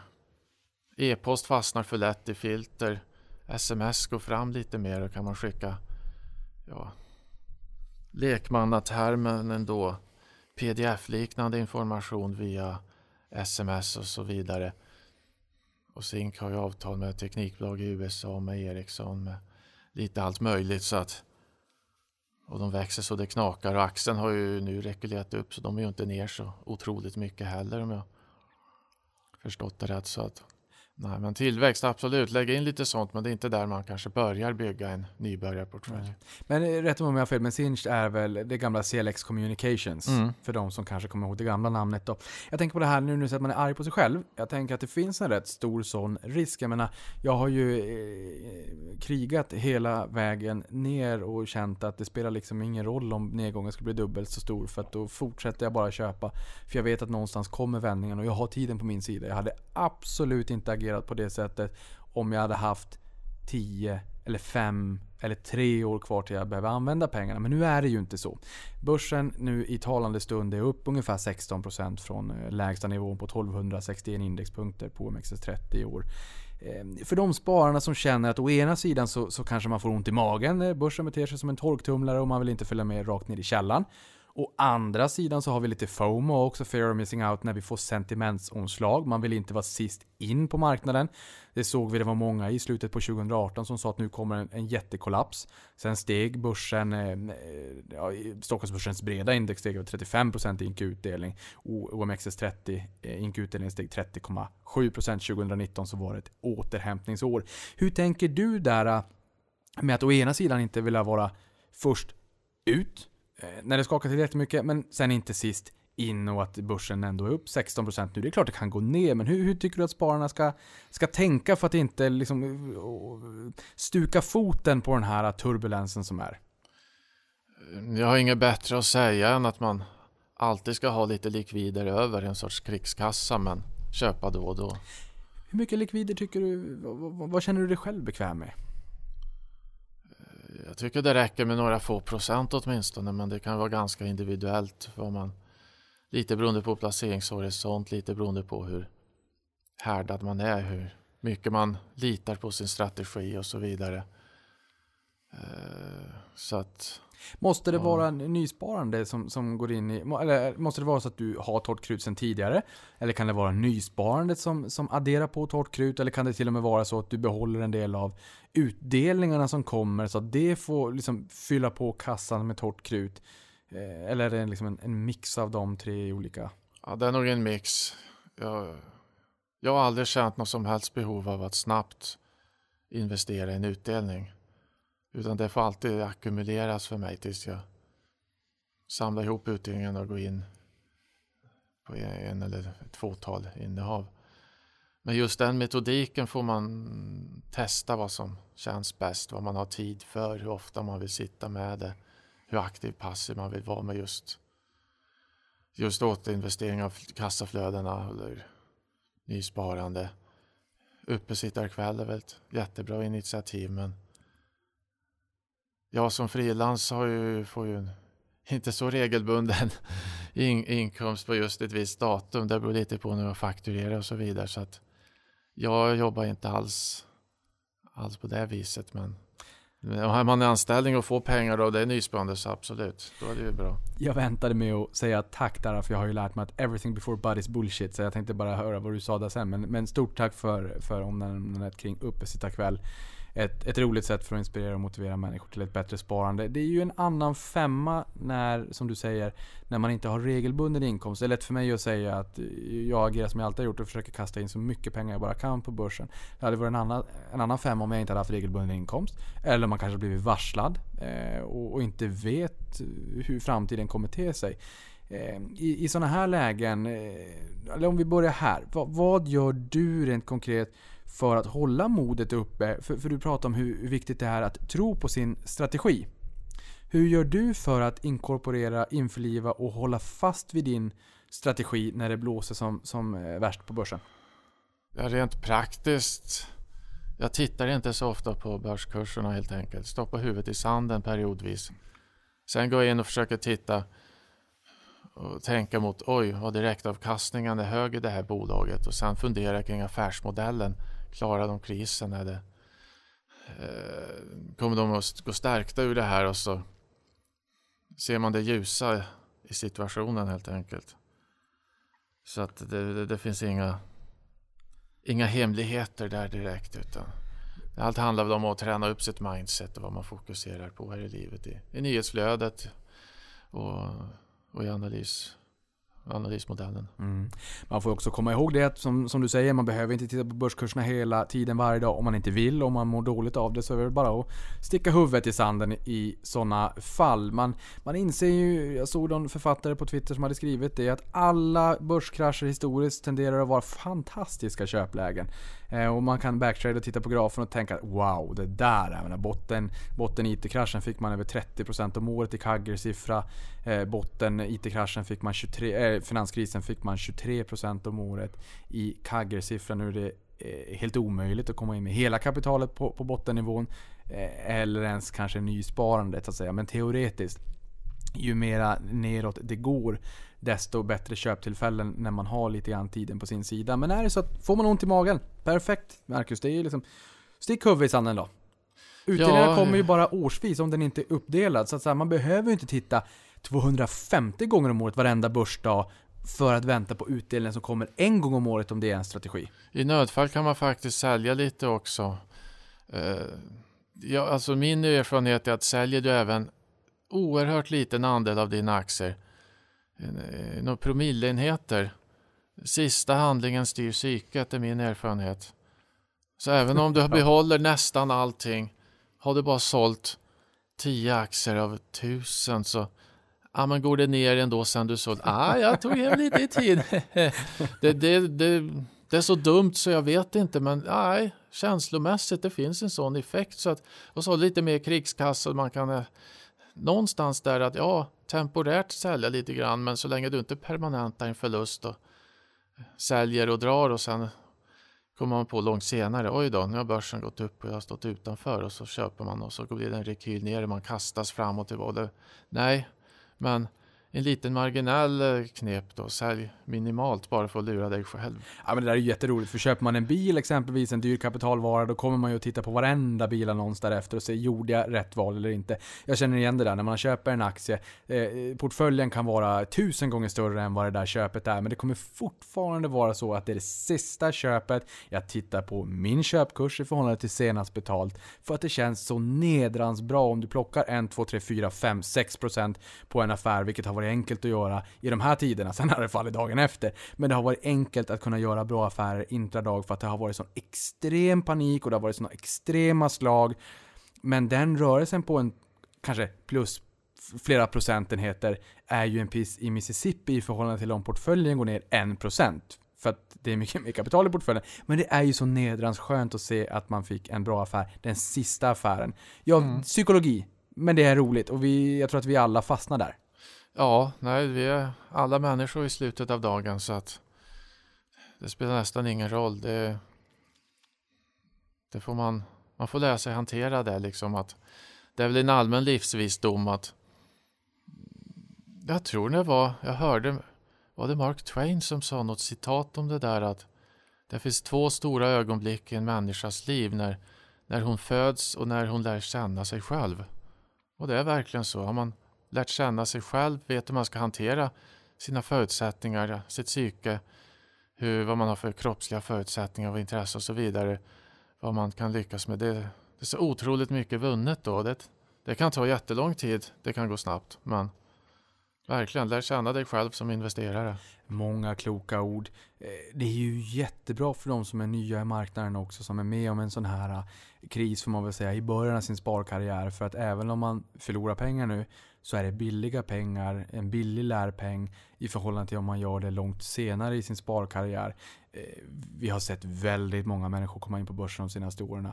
D: E-post fastnar för lätt i filter. Sms går fram lite mer och kan man skicka ja, lekmannatermen ändå. Pdf-liknande information via sms och så vidare. Och Zink har ju avtal med teknikbolag i USA, med Ericsson, med lite allt möjligt. så att Och de växer så det knakar och axeln har ju nu rekylerat upp så de är ju inte ner så otroligt mycket heller om jag förstått det rätt. Så att Nej, men tillväxt, absolut. Lägga in lite sånt, men det är inte där man kanske börjar bygga en nybörjarportfölj.
C: Nej. Men eh, rätt om jag har fel, men Sinch är väl det gamla CLX Communications.
D: Mm.
C: För de som kanske kommer ihåg det gamla namnet då. Jag tänker på det här nu du säger att man är arg på sig själv. Jag tänker att det finns en rätt stor sån risk. Jag menar, jag har ju eh, krigat hela vägen ner och känt att det spelar liksom ingen roll om nedgången skulle bli dubbelt så stor. För att då fortsätter jag bara köpa. För jag vet att någonstans kommer vändningen och jag har tiden på min sida. Jag hade absolut inte agerat på det sättet om jag hade haft 10 eller 5 eller 3 år kvar till jag behöver använda pengarna. Men nu är det ju inte så. Börsen nu i talande stund är upp ungefär 16% från eh, lägsta nivån på 1261 indexpunkter på OMXS30 i år. Ehm, för de spararna som känner att å ena sidan så, så kanske man får ont i magen. när Börsen beter sig som en torktumlare och man vill inte följa med rakt ner i källan. Å andra sidan så har vi lite FOMO också, fear of missing out, när vi får sentimentsomslag. Man vill inte vara sist in på marknaden. Det såg vi, det var många i slutet på 2018 som sa att nu kommer en, en jättekollaps. Sen steg börsen, eh, eh ja, Stockholmsbörsens breda index steg över 35% i ink-utdelning. OMXS30 eh, ink-utdelningen steg 30,7% 2019 så var det ett återhämtningsår. Hur tänker du där eh, med att å ena sidan inte vilja vara först ut när det skakar till jättemycket, men sen inte sist in och att börsen ändå är upp 16% nu. Det är klart det kan gå ner, men hur, hur tycker du att spararna ska, ska tänka för att inte liksom eh, stuka foten på den här turbulensen som är?
D: Jag har inget bättre att säga än att man alltid ska ha lite likvider över en sorts krigskassa, men köpa då och då.
C: Hur mycket likvider tycker du, vad, vad, vad känner du dig själv bekväm med?
D: Jag tycker det räcker med några få procent åtminstone, men det kan vara ganska individuellt. Vad man, lite beroende på placeringshorisont, lite beroende på hur härdad man är, hur mycket man litar på sin strategi och så vidare. Eh, så att
C: Måste det
D: Ja.
C: vara nysparande som, som går in i, eller måste det vara så att du har torrt krut sedan tidigare? Eller kan det vara nysparandet som, som adderar på torrt krut? Eller kan det till och med vara så att du behåller en del av utdelningarna som kommer så att det får liksom fylla på kassan med torrt krut? Eh, Eller är det liksom en, en mix av de tre olika?
D: Ja, det är nog en mix. Jag, jag har aldrig känt något som helst behov av att snabbt investera i en utdelning. Utan det får alltid ackumuleras för mig tills jag samlar ihop utdelningen och går in på en eller ett fåtal innehav. Men just den metodiken får man testa vad som känns bäst, vad man har tid för, hur ofta man vill sitta med det, hur aktiv passiv man vill vara med just just återinvestering av kassaflödena eller nysparande. Uppesittarkväll är väl ett jättebra initiativ men jag som frilans har ju, får ju (laughs) inte så regelbunden (laughs) in, inkomst på just ett visst datum. Det beror lite på när jag fakturerar och så vidare. Så att jag jobbar inte alls, alls på det viset. Men har man en anställning och får pengar och det är nysparande så absolut, då är det ju bra.
C: Jag väntade med att säga tack där, för jag har ju lärt mig att everything before bud is bullshit. Så jag tänkte bara höra vad du sa där sen. Men, men stort tack för, för omnämnandet kring uppesittarkväll. Ett, ett roligt sätt för att inspirera och motivera människor till ett bättre sparande. Det är ju en annan femma när, som du säger, när man inte har regelbunden inkomst. Det är lätt för mig att säga att jag agerar som jag alltid har gjort och försöker kasta in så mycket pengar jag bara kan på börsen. Det hade varit en annan, en annan femma om jag inte hade haft regelbunden inkomst. Eller om man kanske blivit varslad eh, och, och inte vet hur framtiden kommer te sig. Eh, I, i sådana här lägen, eh, eller om vi börjar här. Vad, vad gör du rent konkret för att hålla modet uppe? För, för du pratar om hur viktigt det är att tro på sin strategi. Hur gör du för att inkorporera, införliva och hålla fast vid din strategi när det blåser som, som eh, värst på börsen?
D: Ja, rent praktiskt. Jag tittar inte så ofta på börskurserna helt enkelt. Stoppar huvudet i sanden periodvis. Sen går jag in och försöker titta och tänka mot oj, vad direktavkastningen är hög i det här bolaget och sen fundera kring affärsmodellen. Klarar de krisen? Eller, eh, kommer de att gå stärkta ur det här och så ser man det ljusa i situationen helt enkelt. Så att det, det, det finns inga inga hemligheter där direkt utan allt handlar om att träna upp sitt mindset och vad man fokuserar på här i livet i, i nyhetsflödet och, och i analys analysmodellen.
C: Mm. Man får också komma ihåg det att som, som du säger, man behöver inte titta på börskurserna hela tiden varje dag om man inte vill. Om man mår dåligt av det så är det bara att sticka huvudet i sanden i sådana fall. Man, man inser ju, jag såg någon författare på Twitter som hade skrivit det, att alla börskrascher historiskt tenderar att vara fantastiska köplägen. Eh, och man kan backtrade och titta på grafen och tänka wow, det där, jag menar, botten, botten IT-kraschen fick man över 30% om året i Kagger-siffra. Eh, botten IT-kraschen fick man 23, eh, finanskrisen fick man 23% om året i Kagger-siffra. Nu är det eh, helt omöjligt att komma in med hela kapitalet på, på bottennivån. Eh, eller ens kanske nysparandet så att säga. Men teoretiskt, ju mera neråt det går, desto bättre köptillfällen när man har lite grann tiden på sin sida. Men är det så att får man ont i magen, perfekt Marcus. Det är ju liksom, stick huvudet i sanden då. Utdelningarna
D: Ja,
C: kommer ju bara årsvis om den inte är uppdelad. Så att så här, man behöver ju inte titta 250 gånger om året varenda börsdag för att vänta på utdelningen som kommer en gång om året om det är en strategi.
D: I nödfall kan man faktiskt sälja lite också. Eh, ja, alltså min erfarenhet är att säljer du även oerhört liten andel av dina aktier, eh, några promilleenheter, sista handlingen styr psyket är min erfarenhet. Så även om du (laughs) behåller nästan allting, har du bara sålt 10 aktier av 1000 så Ja men går det ner ändå sen du sålt? Ah, jag tog hem lite i tid. (laughs) det, det, det, det är så dumt så jag vet inte men nej, känslomässigt det finns en sån effekt. Så att, och så lite mer krigskassa, man kan eh, någonstans där att ja, temporärt sälja lite grann men så länge du inte permanentar en förlust och säljer och drar och sen kommer man på långt senare, oj då, nu har börsen gått upp och jag har stått utanför och så köper man och så blir det en rekyl ner och man kastas fram och tillbaka. Nej, men en liten marginell eh, knep då, sälj minimalt bara för att lura dig själv.
C: Ja men det där är ju jätteroligt, för köper man en bil exempelvis, en dyr kapitalvara, då kommer man ju att titta på varenda bilannons därefter och se, gjorde jag rätt val eller inte? Jag känner igen det där, när man köper en aktie, eh, portföljen kan vara tusen gånger större än vad det där köpet är, men det kommer fortfarande vara så att det är det sista köpet, jag tittar på min köpkurs i förhållande till senast betalt, för att det känns så nedrans bra om du plockar 1, 2, 3, 4, 5, 6% på en affär, vilket har varit enkelt att göra i de här tiderna, sen har det fallit dagen efter. Men det har varit enkelt att kunna göra bra affärer intradag för att det har varit sån extrem panik och det har varit såna extrema slag. Men den rörelsen på en kanske plus flera procentenheter är ju en piss i Mississippi i förhållande till om portföljen går ner 1%. För att det är mycket (laughs) mer kapital i portföljen. Men det är ju så nedrans skönt att se att man fick en bra affär. Den sista affären. Ja, psykologi. Men det är roligt och vi, jag tror att vi alla fastnar där.
D: Ja, nej, vi är alla människor i slutet av dagen så att det spelar nästan ingen roll. Det, det får man, man får lära sig hantera det liksom att det är väl en allmän livsvisdom att jag tror det var, jag hörde, var det Mark Twain som sa något citat om det där att det finns två stora ögonblick i en människas liv när, när hon föds och när hon lär känna sig själv. Och det är verkligen så. Har man lärt känna sig själv, vet hur man ska hantera sina förutsättningar, sitt psyke, hur, vad man har för kroppsliga förutsättningar och intresse och så vidare. Vad man kan lyckas med. Det, det är så otroligt mycket vunnet då. Det, det kan ta jättelång tid, det kan gå snabbt. Men verkligen, lär känna dig själv som investerare.
C: Många kloka ord. Eh, det är ju jättebra för de som är nya i marknaden också, som är med om en sån här eh, kris får man väl säga, i början av sin sparkarriär. För att även om man förlorar pengar nu, så är det billiga pengar, en billig lärpeng i förhållande till om man gör det långt senare i sin sparkarriär. Eh, vi har sett väldigt många människor komma in på börsen de senaste åren.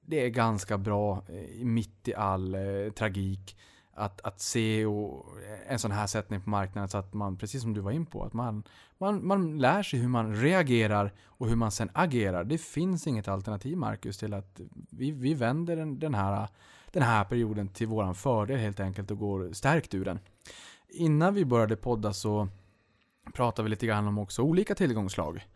C: Det är ganska bra, eh, mitt i all eh, tragik, att, att se och en sån här sättning på marknaden så att man, precis som du var in på, att man, man, man lär sig hur man reagerar och hur man sen agerar. Det finns inget alternativ, Marcus, till att vi, vi vänder den, den, här, den här perioden till våran fördel helt enkelt och går stärkt ur den. Innan vi började podda så pratade vi lite grann om också olika tillgångslag.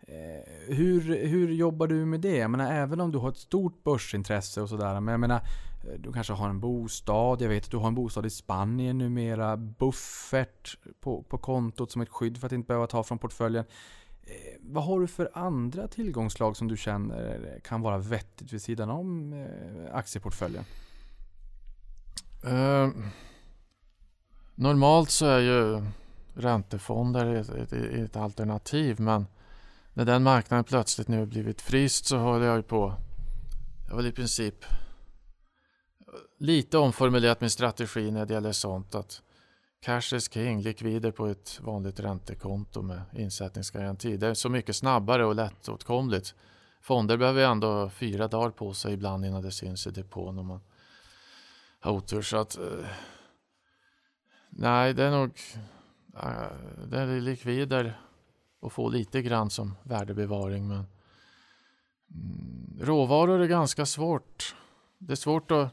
C: Eh, hur, hur jobbar du med det? Jag menar, även om du har ett stort börsintresse och sådär, men jag menar, eh, du kanske har en bostad, jag vet att du har en bostad i Spanien numera, buffert på, på kontot som ett skydd för att inte behöva ta från portföljen. Eh, vad har du för andra tillgångslag som du känner kan vara vettigt vid sidan om eh, aktieportföljen?
D: Eh, normalt så är ju räntefonder ett, ett, ett, alternativ men när den marknaden plötsligt nu har blivit fryst så håller jag ju på jag vill i princip lite omformulerat min strategi när det gäller sånt att cash is king, likvider på ett vanligt räntekonto med insättningsgaranti. Det är så mycket snabbare och lättåtkomligt. Fonder behöver ju ändå fyra dagar på sig ibland innan det syns i depån om man har otur. Så att, eh, nej, det är nog eh, det är likvider och få lite grann som värdebevaring. Men mm, råvaror är ganska svårt. Det är svårt att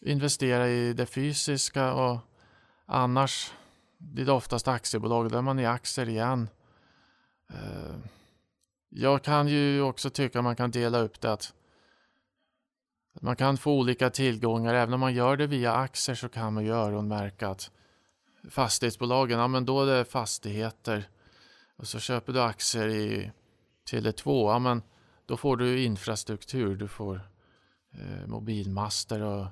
D: investera i det fysiska och annars blir det oftast aktiebolag där man är aktier igen. Eh, jag kan ju också tycka att man kan dela upp det att man kan få olika tillgångar. Även om man gör det via aktier så kan man ju öronmärka att fastighetsbolagen, ja men då är det fastigheter. Och så köper du aktier i Tele2, ja men då får du infrastruktur. Du får eh, mobilmaster och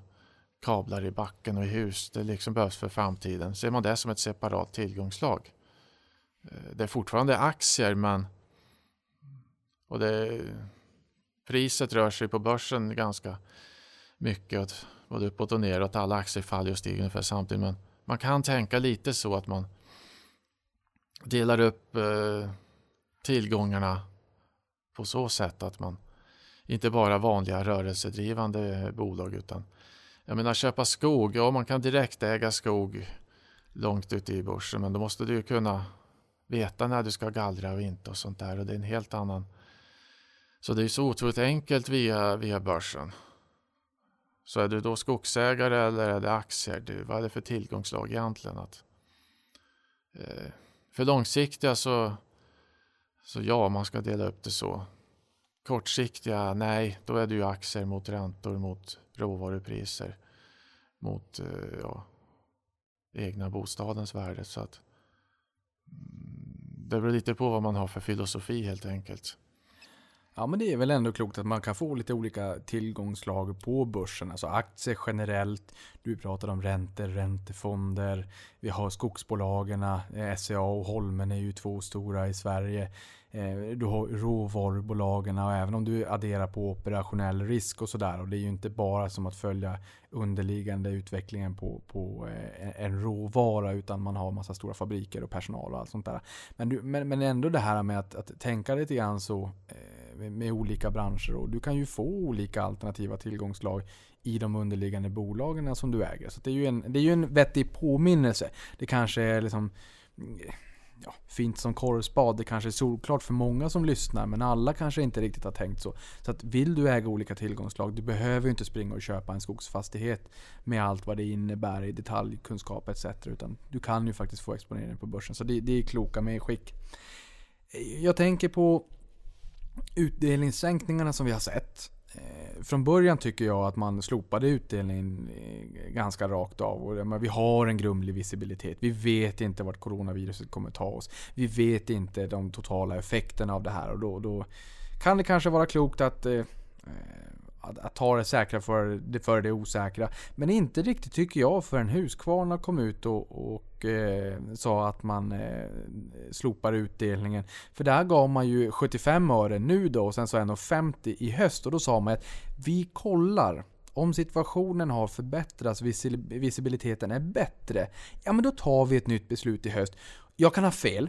D: kablar i backen och i hus. Det liksom behövs för framtiden. Ser man det som ett separat tillgångslag. Eh, det är fortfarande aktier men och det, priset rör sig på börsen ganska mycket, både uppåt och neråt. Alla aktier faller och stiger ungefär samtidigt. Men man kan tänka lite så att man delar upp eh, tillgångarna på så sätt att man inte bara vanliga rörelsedrivande bolag utan jag menar köpa skog, ja man kan direkt äga skog långt ute i börsen men då måste du ju kunna veta när du ska gallra och inte och sånt där och det är en helt annan så det är så otroligt enkelt via, via börsen. Så är du då skogsägare eller är det aktier? Du, vad är det för tillgångslag egentligen? Att, eh, för långsiktiga så, så ja, man ska dela upp det så. Kortsiktiga, nej, då är det ju aktier mot räntor, mot råvarupriser, mot eh, ja, egna bostadens värde. Så att, mm, det beror lite på vad man har för filosofi helt enkelt.
C: Ja men det är väl ändå klokt att man kan få lite olika tillgångslag på börsen. Alltså aktier generellt. Du pratar om räntor, räntefonder. Vi har skogsbolagen, eh, SCA och Holmen är ju två stora i Sverige. Eh, du har råvarubolagen och även om du adderar på operationell risk och sådär. Och det är ju inte bara som att följa underliggande utvecklingen på, på eh, en råvara utan man har massa stora fabriker och personal och allt sånt där. Men, du, men, men ändå det här med att, att tänka lite grann så med, olika branscher och du kan ju få olika alternativa tillgångslag i de underliggande bolagen som du äger. Så det är ju en, det är ju en vettig påminnelse. Det kanske är liksom mm, ja, fint som korvspad. Det kanske är solklart för många som lyssnar men alla kanske inte riktigt har tänkt så. Så att vill du äga olika tillgångslag, du behöver ju inte springa och köpa en skogsfastighet med allt vad det innebär i detaljkunskap etc. Utan du kan ju faktiskt få exponering på börsen. Så det, det är kloka medskick. Jag tänker på utdelningssänkningarna som vi har sett. Eh, från början tycker jag att man slopade utdelningen eh, ganska rakt av. Och vi har en grumlig visibilitet. Vi vet inte vart coronaviruset kommer ta oss. Vi vet inte de totala effekterna av det här. Och då, då kan det kanske vara klokt att eh, eh att, att ta det säkra för det, för det osäkra. Men inte riktigt tycker jag förrän Husqvarna kom ut och, och eh, sa att man eh, slopar utdelningen. För där gav man ju 75 öre nu då och sen så 1,50 i höst. Och då sa man att vi kollar om situationen har förbättrats, visibiliteten är bättre, ja men då tar vi ett nytt beslut i höst. Jag kan ha fel,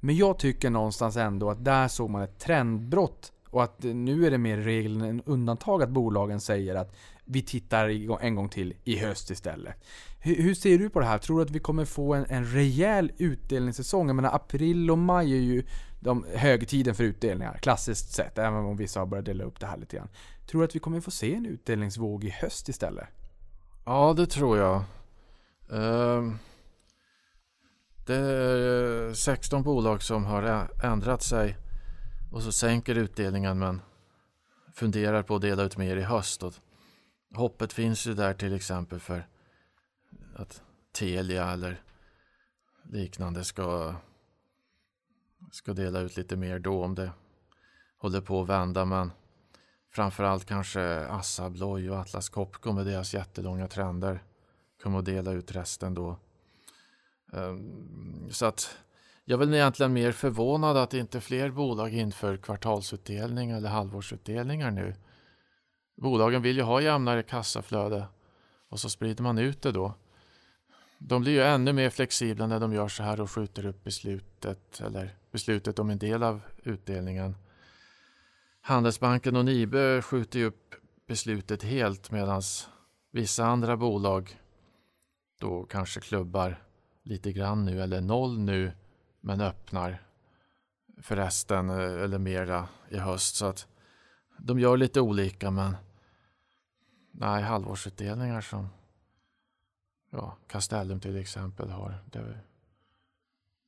C: men jag tycker någonstans ändå att där såg man ett trendbrott och att nu är det mer regel än undantag att bolagen säger att vi tittar en gång till i höst istället. Hur, ser du på det här? Tror du att vi kommer få en, en rejäl utdelningssäsong? Jag menar april och maj är ju de högtiden för utdelningar, klassiskt sett. Även om vissa har börjat dela upp det här lite grann. Tror du att vi kommer få se en utdelningsvåg i höst istället?
D: Ja, det tror jag. Um... det är 16 bolag som har ändrat sig och så sänker utdelningen men funderar på att dela ut mer i höst. Och hoppet finns ju där till exempel för att Telia eller liknande ska, ska dela ut lite mer då om det håller på att vända. Men framförallt kanske Assa Abloy och Atlas Copco med deras jättelånga trender kommer att dela ut resten då. Ehm, så att jag är väl egentligen mer förvånad att inte fler bolag inför kvartalsutdelning eller halvårsutdelningar nu. Bolagen vill ju ha jämnare kassaflöde och så sprider man ut det då. De blir ju ännu mer flexibla när de gör så här och skjuter upp beslutet eller beslutet om en del av utdelningen. Handelsbanken och Nibe skjuter ju upp beslutet helt medan vissa andra bolag då kanske klubbar lite grann nu eller noll nu men öppnar förresten eh, eller mera i höst. Så att de gör lite olika men nej, halvårsutdelningar som ja, Castellum till exempel har. Det,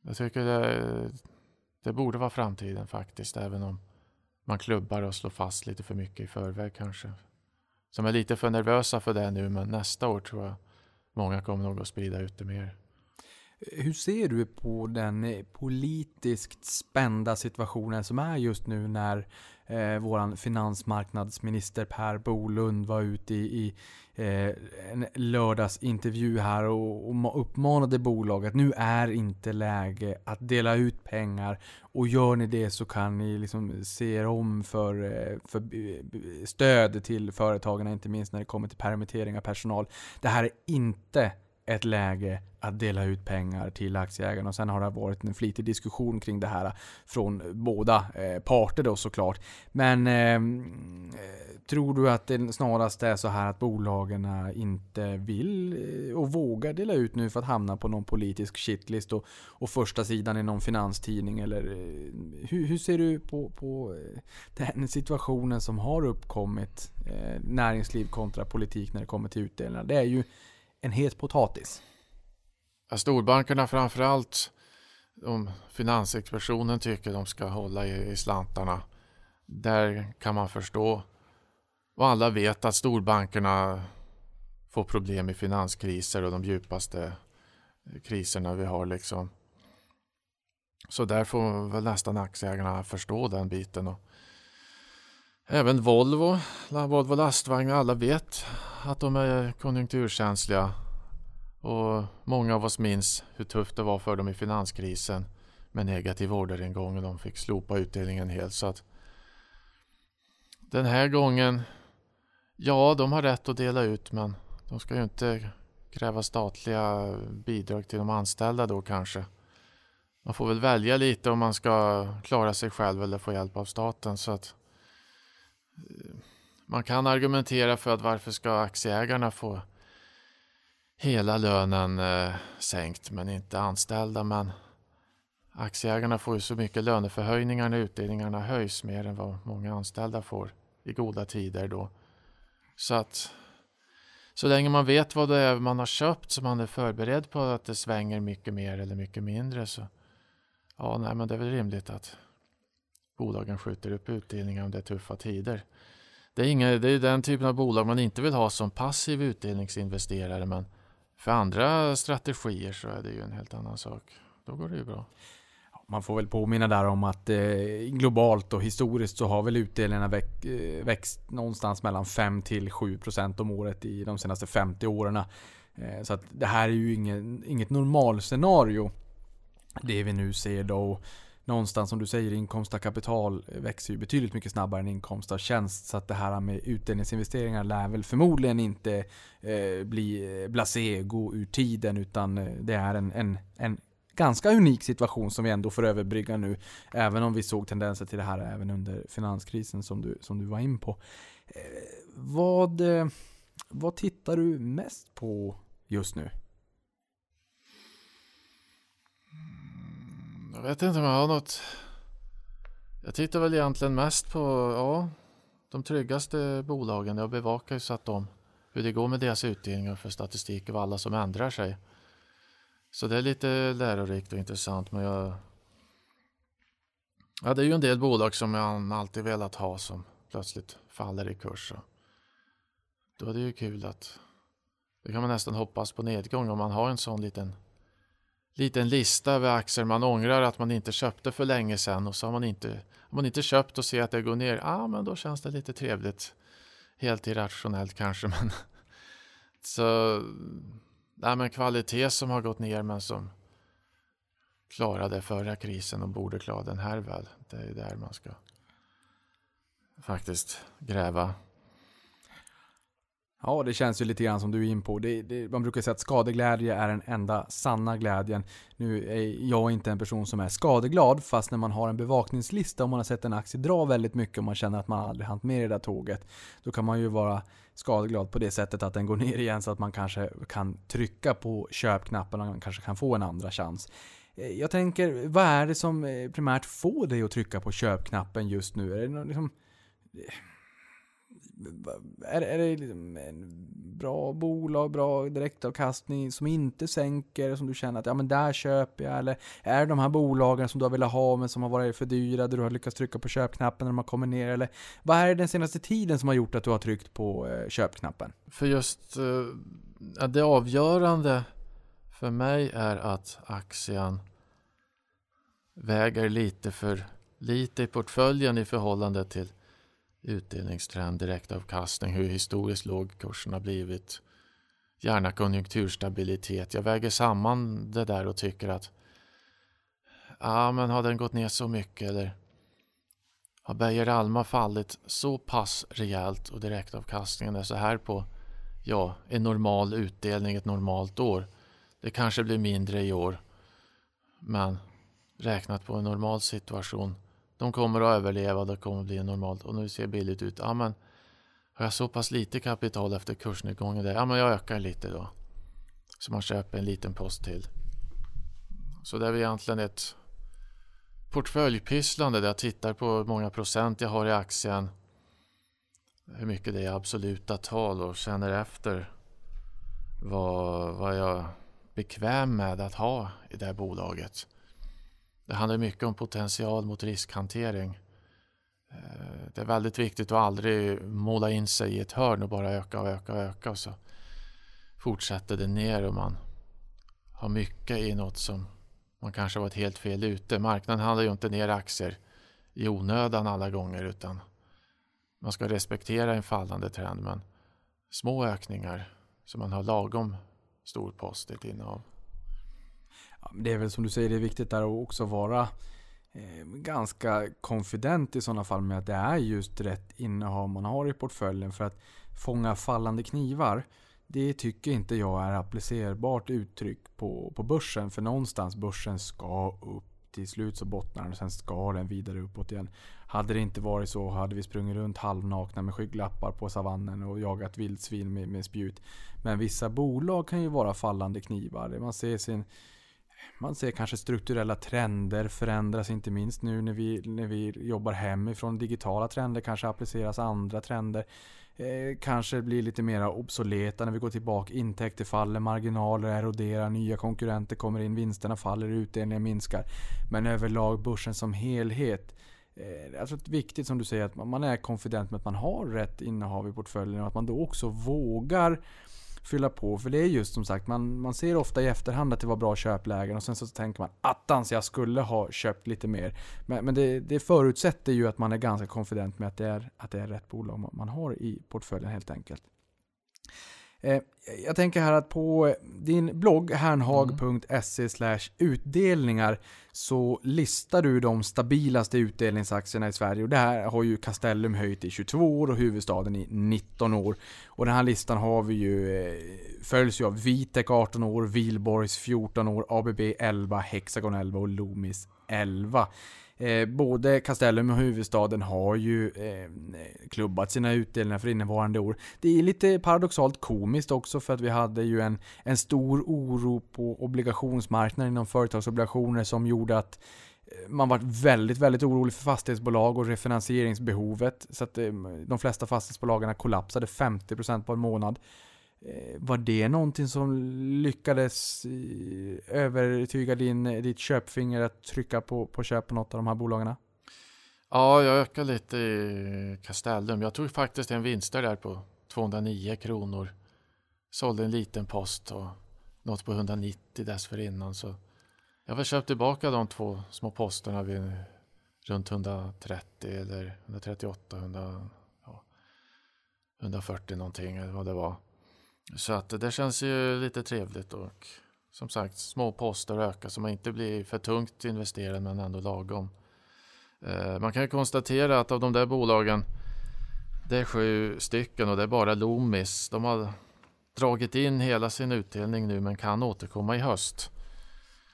D: jag tycker det, det borde vara framtiden faktiskt, även om man klubbar och slår fast lite för mycket i förväg kanske. Som är lite för nervösa för det nu, men nästa år tror jag många kommer nog att sprida ut det mer.
C: Hur ser du på den eh, politiskt spända situationen som är just nu när eh, vår finansmarknadsminister Per Bolund var ute i, i eh, en lördagsintervju här och, och uppmanade bolag att nu är inte läge att dela ut pengar och gör ni det så kan ni liksom se er om för, eh, för stöd till företagen, inte minst när det kommer till permittering av personal. Det här är inte ett läge att dela ut pengar till aktieägarna. Och sen har det varit en flitig diskussion kring det här från båda eh, parter då såklart. Men ehm, eh, tror du att det snarast är så här att bolagen inte vill eh, och vågar dela ut nu för att hamna på någon politisk shitlist och, och första sidan i någon finanstidning? Eller eh, hur, hur ser du på, på den situationen som har uppkommit eh, näringsliv kontra politik när det kommer till utdelningar? Det är ju en het potatis.
D: Ja, storbankerna framförallt, om Finansinspektionen tycker de ska hålla i, i slantarna. Där kan man förstå. Och alla vet att storbankerna får problem i finanskriser och de djupaste kriserna vi har liksom. Så där får väl nästan aktieägarna förstå den biten. Och även Volvo, Volvo lastvagnar, alla vet att de är konjunkturkänsliga. Och många av oss minns hur tufft det var för dem i finanskrisen med negativ orderingång och de fick slopa utdelningen helt. Så att den här gången, ja, de har rätt att dela ut, men de ska ju inte kräva statliga bidrag till de anställda då kanske. Man får väl välja lite om man ska klara sig själv eller få hjälp av staten. Så att eh, man kan argumentera för att varför ska aktieägarna få hela lönen eh, sänkt men inte anställda. Men aktieägarna får ju så mycket löneförhöjningar när utdelningarna höjs mer än vad många anställda får i goda tider då. Så att så länge man vet vad det är man har köpt så man är förberedd på att det svänger mycket mer eller mycket mindre så ja, nej, men det är väl rimligt att bolagen skjuter upp utdelningar om det är tuffa tider. Det är, inga, det är den typen av bolag man inte vill ha som passiv utdelningsinvesterare men för andra strategier så är det ju en helt annan sak. Då går det ju bra.
C: Man får väl påminna där om att eh, globalt och historiskt så har väl utdelningarna växt, eh, växt någonstans mellan 5 till 7 procent om året i de senaste 50 åren. Eh, så att det här är ju ingen, inget normalscenario. Det vi nu ser då någonstans som du säger, inkomst av kapital växer ju betydligt mycket snabbare än inkomst av tjänst. Så att det här med utdelningsinvesteringar lär väl förmodligen inte eh, bli eh, blasé, gå ur tiden, utan eh, det är en, en, en ganska unik situation som vi ändå får överbrygga nu. Även om vi såg tendenser till det här även under finanskrisen som du, som du var in på. Eh, vad, eh, vad tittar du mest på just nu?
D: Jag vet inte om jag har något. Jag tittar väl egentligen mest på ja, de tryggaste bolagen. Jag bevakar ju så att de, hur det går med deras utdelningar för statistik av alla som ändrar sig. Så det är lite lärorikt och intressant. Men jag, ja, det är ju en del bolag som jag alltid velat ha som plötsligt faller i kurs. Då är det ju kul att det kan man nästan hoppas på nedgång om man har en sån liten liten lista över aktier man ångrar att man inte köpte för länge sedan och så har man inte, har man inte köpt och ser att det går ner, ja ah, men då känns det lite trevligt. Helt irrationellt kanske (laughs) men så, nej men kvalitet som har gått ner men som klarade förra krisen och borde klara den här väl. Det är där man ska faktiskt gräva.
C: Ja, det känns ju lite grann som du är in på. Det, det, man brukar säga att skadeglädje är den enda sanna glädjen. Nu är jag inte en person som är skadeglad, fast när man har en bevakningslista och man har sett en aktie dra väldigt mycket och man känner att man aldrig hann med det där tåget, då kan man ju vara skadeglad på det sättet att den går ner igen så att man kanske kan trycka på köpknappen och man kanske kan få en andra chans. Eh, jag tänker, vad är det som eh, primärt får dig att trycka på köpknappen just nu? Är det någon, liksom, eh, är, är det liksom en bra bolag, bra direktavkastning som inte sänker, som du känner att ja men där köper jag? Eller är det de här bolagen som du har velat ha men som har varit för dyra, där du har lyckats trycka på köpknappen när de har kommit ner? Eller vad är det den senaste tiden som har gjort att du har tryckt på eh, köpknappen?
D: För just eh, det avgörande för mig är att aktien väger lite för lite i portföljen i förhållande till utdelningstrend, direktavkastning, hur historiskt låg kursen har blivit, gärna konjunkturstabilitet. Jag väger samman det där och tycker att ja, men har den gått ner så mycket eller har Beijer Alma fallit så pass rejält och direktavkastningen är så här på ja, en normal utdelning ett normalt år. Det kanske blir mindre i år, men räknat på en normal situation de kommer att överleva, det kommer att bli normalt och nu ser det billigt ut. Ja, men har jag så pass lite kapital efter kursnedgången där, ja men jag ökar lite då. Så man köper en liten post till. Så det är väl egentligen ett portföljpysslande där jag tittar på hur många procent jag har i aktien. Hur mycket det är i absoluta tal och känner efter vad, vad jag är bekväm med att ha i det här bolaget. Det handlar mycket om potential mot riskhantering. Eh, det är väldigt viktigt att aldrig måla in sig i ett hörn och bara öka och öka och öka och så fortsätter det ner och man har mycket i något som man kanske varit helt fel ute. Marknaden handlar ju inte ner aktier i onödan alla gånger utan man ska respektera en fallande trend men små ökningar så man har lagom stor post i ett innehav.
C: Ja, det är väl som du säger, det är viktigt där att också vara eh, ganska konfident i sådana fall med att det är just rätt innehav man har i portföljen. För att fånga fallande knivar, det tycker inte jag är applicerbart uttryck på, på börsen. För någonstans börsen ska upp. Till slut så bottnar den och sen ska den vidare uppåt igen. Hade det inte varit så hade vi sprungit runt halvnakna med skygglappar på savannen och jagat vildsvin med, med spjut. Men vissa bolag kan ju vara fallande knivar. Man ser sin man ser kanske strukturella trender förändras inte minst nu när vi, när vi jobbar hemifrån. Digitala trender kanske appliceras andra trender. Eh, kanske blir lite mer obsoleta när vi går tillbaka. Intäkter faller, marginaler eroderar, nya konkurrenter kommer in, vinsterna faller, utdelningen minskar. Men överlag börsen som helhet eh, jag tror att det är viktigt som du säger att man är konfident med att man har rätt innehav i portföljen och att man då också vågar fylla på. För det är just som sagt, man, man ser ofta i efterhand att det var bra köplägen och sen så tänker man attans jag skulle ha köpt lite mer. Men, men det, det förutsätter ju att man är ganska konfident med att det är, att det är rätt bolag man har i portföljen helt enkelt. Eh, jag tänker här att på eh, din blogg hernhag.se utdelningar så listar du de stabilaste utdelningsaktierna i Sverige och det här har ju Castellum höjt i 22 år och huvudstaden i 19 år. Och den här listan har vi ju, eh, följs ju av Vitec 18 år, Wihlborgs 14 år, ABB 11, Hexagon 11 och Loomis 11. Eh, både Castellum och huvudstaden har ju eh, klubbat sina utdelningar för innevarande år. Det är lite paradoxalt komiskt också för att vi hade ju en, en stor oro på obligationsmarknaden inom företagsobligationer som gjorde att eh, man var väldigt, väldigt orolig för fastighetsbolag och refinansieringsbehovet. Så att eh, de flesta fastighetsbolagen kollapsade 50% på en månad. Eh, var det någonting som lyckades eh, övertyga din, ditt köpfinger att trycka på, på köp på något av de här bolagen?
D: Ja, jag ökade lite i Castellum. Jag tog faktiskt en vinst där på 209 kronor. Sålde en liten post och något på 190 dessförinnan. Så jag har köpt tillbaka de två små posterna vid runt 130 eller 138, 100, ja, 140 någonting eller vad det var. Så att det känns ju lite trevligt och som sagt små poster öka så man inte blir för tungt investerad men ändå lagom. Eh, man kan ju konstatera att av de där bolagen det är sju stycken och det är bara Loomis. De har dragit in hela sin utdelning nu men kan återkomma i höst.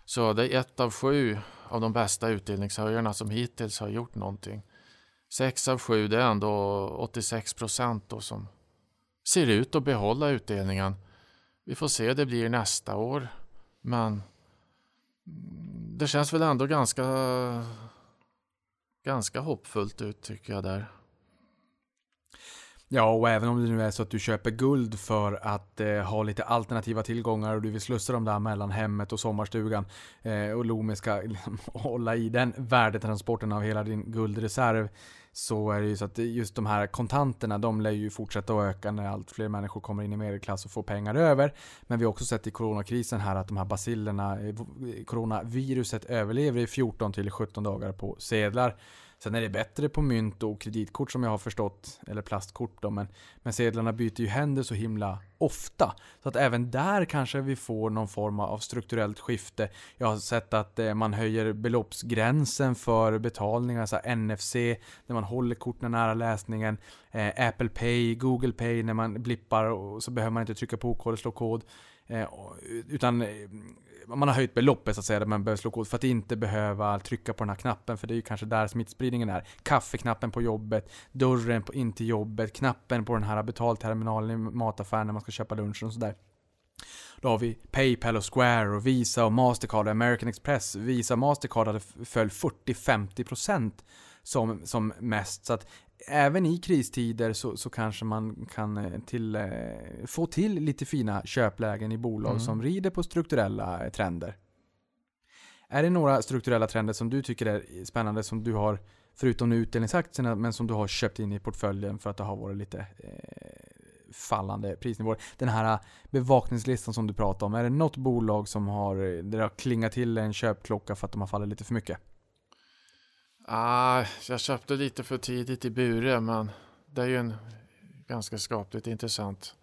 D: Så det är ett av sju av de bästa utdelningshöjarna som hittills har gjort någonting. Sex av sju, det är ändå 86 procent som ser ut att behålla utdelningen. Vi får se hur det blir nästa år. Men det känns väl ändå ganska, ganska hoppfullt ut tycker jag där.
C: Ja, och även om det nu är så att du köper guld för att eh, ha lite alternativa tillgångar och du vill slussa dem där mellan hemmet och sommarstugan eh, och Lomi ska liksom, (laughs) hålla i den värdetransporten av hela din guldreserv så är det ju så att just de här kontanterna, de lär ju fortsätta att öka när allt fler människor kommer in i medelklass och får pengar över. Men vi har också sett i coronakrisen här att de här basillerna, eh, coronaviruset överlever i 14 till 17 dagar på sedlar. Sen är det bättre på mynt och kreditkort som jag har förstått, eller plastkort då, men, men sedlarna byter ju händer så himla ofta. Så att även där kanske vi får någon form av strukturellt skifte. Jag har sett att eh, man höjer beloppsgränsen för betalningar, alltså NFC, när man håller korten nära läsningen, eh, Apple Pay, Google Pay, när man blippar och så behöver man inte trycka på kod och slå kod. Eh, utan eh, man har höjt beloppet så att säga, där man behöver slå kod för att inte behöva trycka på den här knappen, för det är ju kanske där smittspridningen är. Kaffeknappen på jobbet, dörren på, in till jobbet, knappen på den här betalterminalen i mataffären när man ska köpa lunch och sådär. Då har vi Paypal och Square och Visa och Mastercard och American Express. Visa och Mastercard hade föll 40-50% som, som mest. Så att även i kristider så, så kanske man kan eh, till, eh, få till lite fina köplägen i bolag mm. som rider på strukturella eh, trender. Är det några strukturella trender som du tycker är spännande som du har, förutom utdelningsaktierna, men som du har köpt in i portföljen för att det har varit lite eh, fallande prisnivåer? Den här bevakningslistan som du pratade om, är det något bolag som har, där det har klingat till en köpklocka för att de har fallit lite för mycket?
D: Ah, jag köpte lite för tidigt i Bure men det är ju en ganska skapligt intressant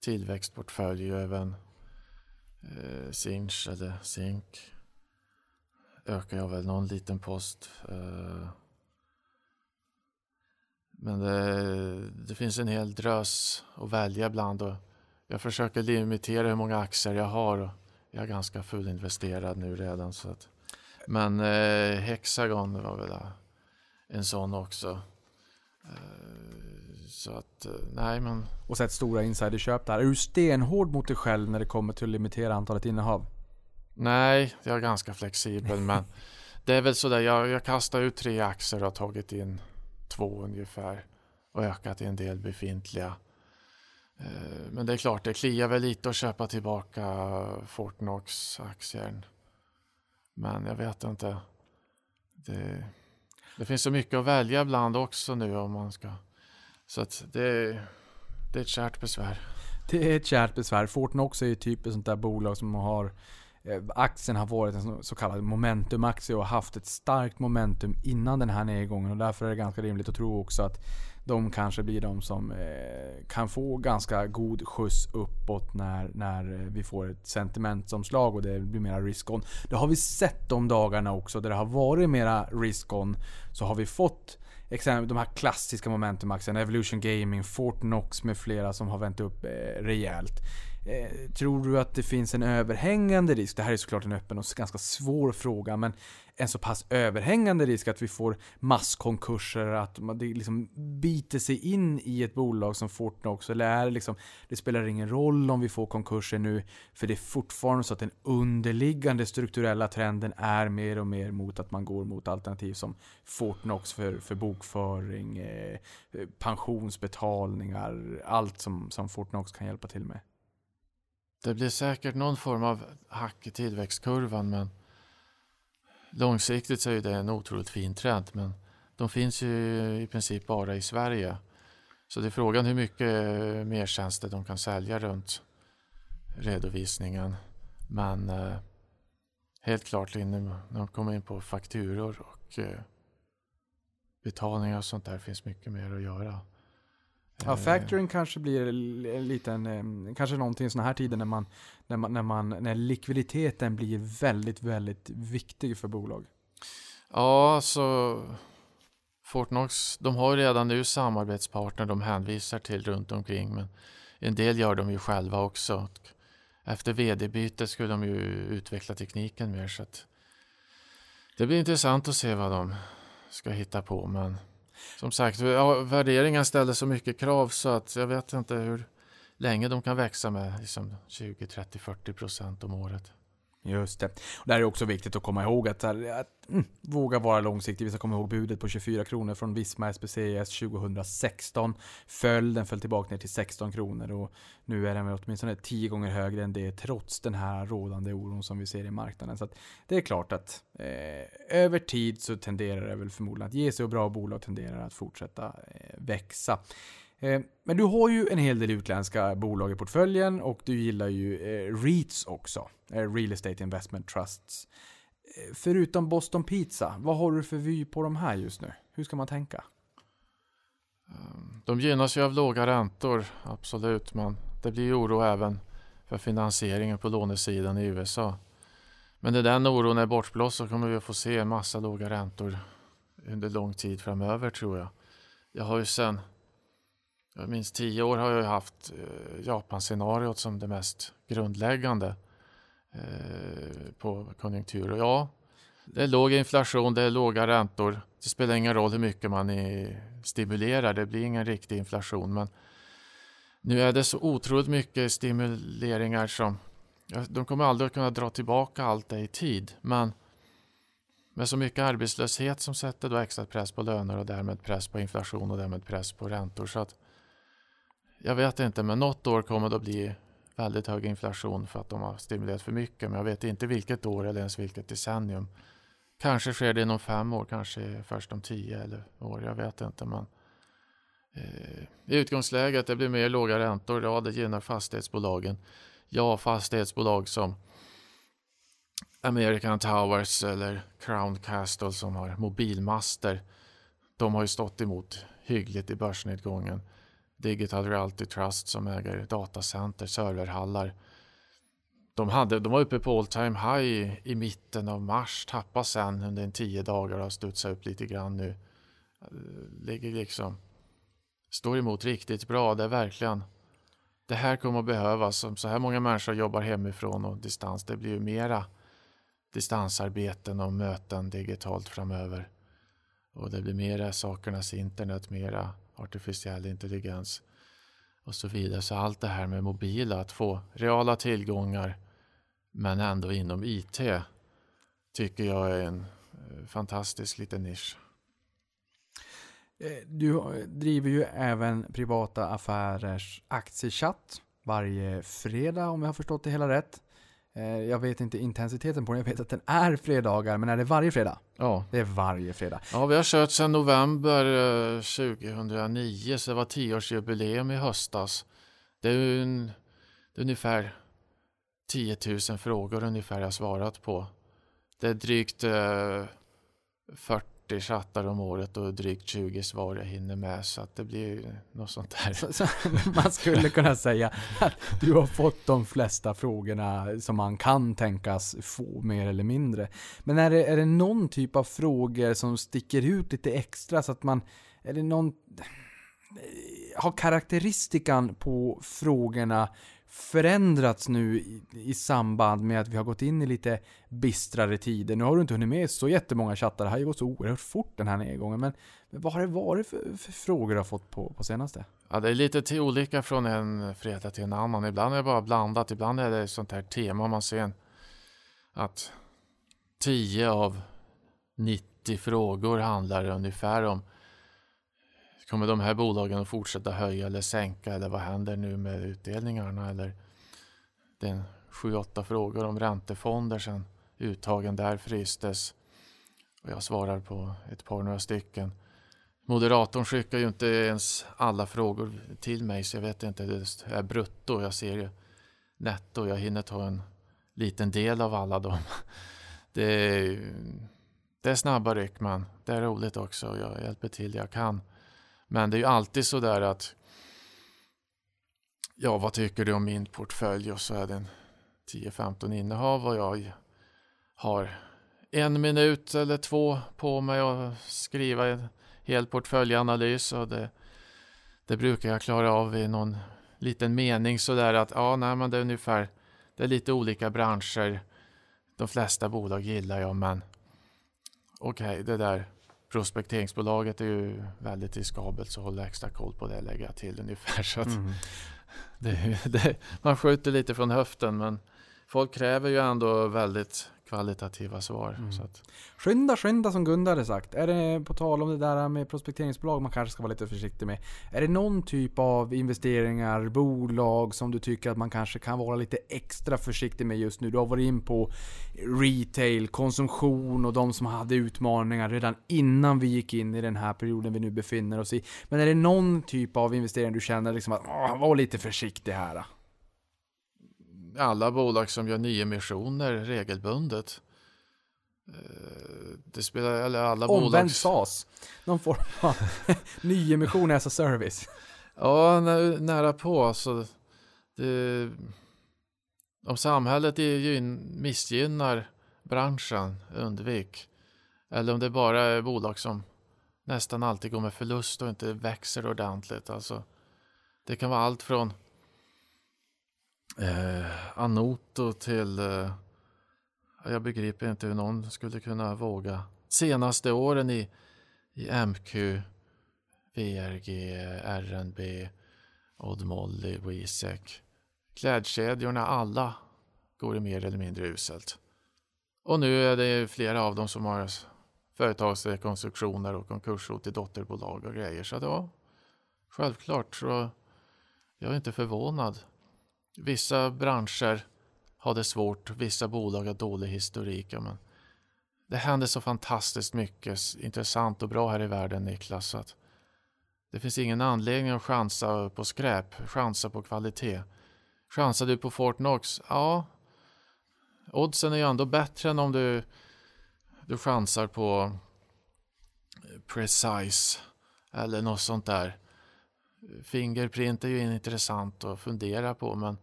D: tillväxtportfölj även eh, Sinch eller Zink ökar jag väl någon liten post. Eh, men det, det, finns en hel drös att välja bland och jag försöker limitera hur många aktier jag har och jag är ganska fullinvesterad nu redan så att men eh, Hexagon var väl en sån också. Eh, så att, eh, nej men.
C: Och sett stora insiderköp där. Är du stenhård mot dig själv när det kommer till att limitera antalet innehav?
D: Nej, jag är ganska flexibel (laughs) men det är väl sådär. Jag, jag kastar ut tre aktier och har tagit in två ungefär och ökat i en del befintliga. Eh, men det är klart, det kliar väl lite att köpa tillbaka Fortnox-aktien. Men jag vet inte. Det, det finns så mycket att välja ibland också nu om man ska. Så att det, det är ett kärt besvär.
C: Det är ett kärt besvär. Fortnox är ju typ ett sånt där bolag som har Eh, Aktien har varit en så kallad momentumaktie och haft ett starkt momentum innan den här nedgången och därför är det ganska rimligt att tro också att de kanske blir de som eh, kan få ganska god skjuts uppåt när, när eh, vi får ett sentimentsomslag och det blir mera risk-on. Det har vi sett de dagarna också där det har varit mera risk-on. Så har vi fått exempel, de här klassiska momentumaktierna, Evolution Gaming, Fortnox med flera som har vänt upp eh, rejält. Eh, tror du att det finns en överhängande risk? Det här är såklart en öppen och ganska svår fråga, men en så pass överhängande risk att vi får masskonkurser, att det liksom biter sig in i ett bolag som Fortnox, eller är det liksom, det spelar ingen roll om vi får konkurser nu, för det är fortfarande så att den underliggande strukturella trenden är mer och mer mot att man går mot alternativ som Fortnox för, för bokföring, eh, eh, pensionsbetalningar, allt som, som Fortnox kan hjälpa till med.
D: Det blir säkert någon form av hack i tillväxtkurvan men långsiktigt så är det en otroligt fin trend men de finns ju i princip bara i Sverige. Så det är frågan hur mycket mer tjänster de kan sälja runt redovisningen. Men eh, helt klart när de kommer in på fakturor och eh, betalningar och sånt där finns mycket mer att göra.
C: Ja,
D: Eh,
C: factoring kanske blir en liten, eh, kanske någonting i sådana här tider när man, när man, när man, när likviditeten blir väldigt, väldigt viktig för bolag.
D: Ja, så Fortnox, de har redan nu samarbetspartner de hänvisar till runt omkring men en del gör de ju själva också. Efter vd-bytet skulle de ju utveckla tekniken mer så att det blir intressant att se vad de ska hitta på men som sagt, värderingar ställer så mycket krav så att jag vet inte hur länge de kan växa med liksom 20, 30, 40 procent om året.
C: Just det. Och här är också viktigt att komma ihåg att, att, att mm, våga vara långsiktig. Vi ska komma ihåg budet på 24 kronor från Visma SPCS 2016. Föll, den föll tillbaka ner till 16 kronor och nu är den väl åtminstone 10 gånger högre än det trots den här rådande oron som vi ser i marknaden. Så att det är klart att eh, över tid så tenderar det väl förmodligen att ge sig och bra bolag tenderar att fortsätta eh, växa. Eh, men du har ju en hel del utländska bolag i portföljen och du gillar ju eh, REITs också. Eh, Real Estate Investment Trusts. Förutom Boston Pizza, vad har du för vy på de här just nu? Hur ska man tänka?
D: De gynnas ju av låga räntor, absolut, men det blir ju oro även för finansieringen på lånesidan i USA. Men när den oron är bortblåst så kommer vi att få se en massa låga räntor under lång tid framöver tror jag. Jag har ju sen, jag tio år har jag haft eh, japanscenariot som det mest grundläggande eh, på konjunktur. Och ja, det är låg inflation, det är låga räntor. Det spelar ingen roll hur mycket man stimulerar, det blir ingen riktig inflation. Men nu är det så otroligt mycket stimuleringar som de kommer aldrig att kunna dra tillbaka allt det i tid. Men med så mycket arbetslöshet som sätter då extra press på löner och därmed press på inflation och därmed press på räntor. Så att jag vet inte, men något år kommer det att bli väldigt hög inflation för att de har stimulerat för mycket. Men jag vet inte vilket år eller ens vilket decennium. Kanske sker det inom fem år, kanske först om tio eller år. Jag vet inte. Men eh, i utgångsläget, det blir mer låga räntor. Ja, det gynnar fastighetsbolagen. Ja, fastighetsbolag som American Towers eller Crown Castle som har mobilmaster. De har ju stått emot hyggligt i börsnedgången. Digital Reality Trust som äger datacenter, serverhallar. De, hade, de var uppe på all time high i, mitten av mars, tappade sen under en tio dagar och har studsat upp lite grann nu. Eh, ligger liksom, står emot riktigt bra. Det är verkligen, det här kommer att behövas. Om så här många människor jobbar hemifrån och distans, det blir ju mera distansarbeten och möten digitalt framöver. Och det blir mera sakernas internet, mera artificiell intelligens och så vidare. Så allt det här med mobila, att få reala tillgångar men ändå inom IT tycker jag är en eh, fantastisk liten nisch.
C: Eh, du eh, driver ju även privata affärers aktiechatt varje fredag om jag har förstått det hela rätt. Eh, Jag vet inte intensiteten på den, jag vet att den är fredagar, men är det varje fredag?
D: Ja,
C: Det är varje fredag.
D: ja vi har kört sedan november eh, 2009 så det var tioårsjubileum i höstas. Det är ju en, det är ungefär 10 000 frågor ungefär jag svarat på. Det är drygt eh, 40 chattar om året och drygt 20 svar jag hinner med så att det blir ju något sånt där.
C: Så, så, man skulle kunna säga att du har fått de flesta frågorna som man kan tänkas få mer eller mindre. Men är det, är det någon typ av frågor som sticker ut lite extra så att man, är det någon, eh, har karaktäristikan på frågorna förändrats nu i, i samband med att vi har gått in i lite bistrare tider? Nu har du inte hunnit med så jättemånga chattar, det har ju gått så oerhört fort den här nedgången, men, men vad har det varit för, för frågor du har fått på, på senaste?
D: Ja, det är lite till olika från en fredag till en annan. Ibland är det bara blandat. Ibland är det sånt här tema man ser en, att 10 av 90 frågor handlar ungefär om Kommer de här bolagen att fortsätta höja eller sänka eller vad händer nu med utdelningarna eller det är 7-8 frågor om räntefonder sen uttagen där frystes och jag svarar på ett par några stycken. Moderatorn skickar ju inte ens alla frågor till mig så jag vet inte, det är brutto, jag ser ju netto, jag hinner ta en liten del av alla dem. (laughs) Det är, det är snabba ryck men det är roligt också, jag hjälper till det jag kan. Men det är ju alltid så där att ja, vad tycker du om min portfölj? Och så är det en 10-15 innehav och jag har en minut eller två på mig att skriva en hel portföljanalys och det, det brukar jag klara av i någon liten mening sådär att ja, nej, men det är ungefär, det är lite olika branscher. De flesta bolag gillar jag, men okej, okay, det där prospekteringsbolaget är ju väldigt riskabelt så håll extra koll på det lägger jag till ungefär. (laughs) Så mm. det, det, man skjuter lite från höften men folk kräver ju ändå väldigt kvalitativa svar. Mm. Så att.
C: Skynda, skynda som Gunde hade sagt. Är det på tal om det där med prospekteringsbolag man kanske ska vara lite försiktig med. Är det någon typ av investeringar, bolag som du tycker att man kanske kan vara lite extra försiktig med just nu? Du har varit in på retail, konsumtion och de som hade utmaningar redan innan vi gick in i den här perioden vi nu befinner oss i. Men är det någon typ av investering du känner liksom att var lite försiktig här?
D: Alla bolag som gör nyemissioner regelbundet. Eh, det spelar, eller alla
C: Omvänd
D: bolag...
C: SAS. Någon form av (laughs) nyemission as a service. (laughs)
D: Ja, nära på. Så det, om samhället missgynnar branschen, undvik. Eller om det bara är bolag som nästan alltid går med förlust och inte växer ordentligt. Alltså, det kan vara allt från eh, Anoto till... Eh, jag begriper inte hur någon skulle kunna våga. Senaste åren i, i MQ, VRG, RNB, Odd Molly, WeSec. Klädkedjorna, alla går det mer eller mindre uselt. Och nu är det flera av dem som har företagsrekonstruktioner och konkurshot i dotterbolag och grejer. Så ja, självklart så jag är inte förvånad. Vissa branscher har det svårt, vissa bolag har dålig historik. Men det händer så fantastiskt mycket intressant och bra här i världen Niklas. Så att det finns ingen anledning att chansa på skräp, chansa på kvalitet. Chansar du på Fortnox? Ja, oddsen är ju ändå bättre än om du, du chansar på Precise eller något sånt där. Fingerprint är ju intressant att fundera på men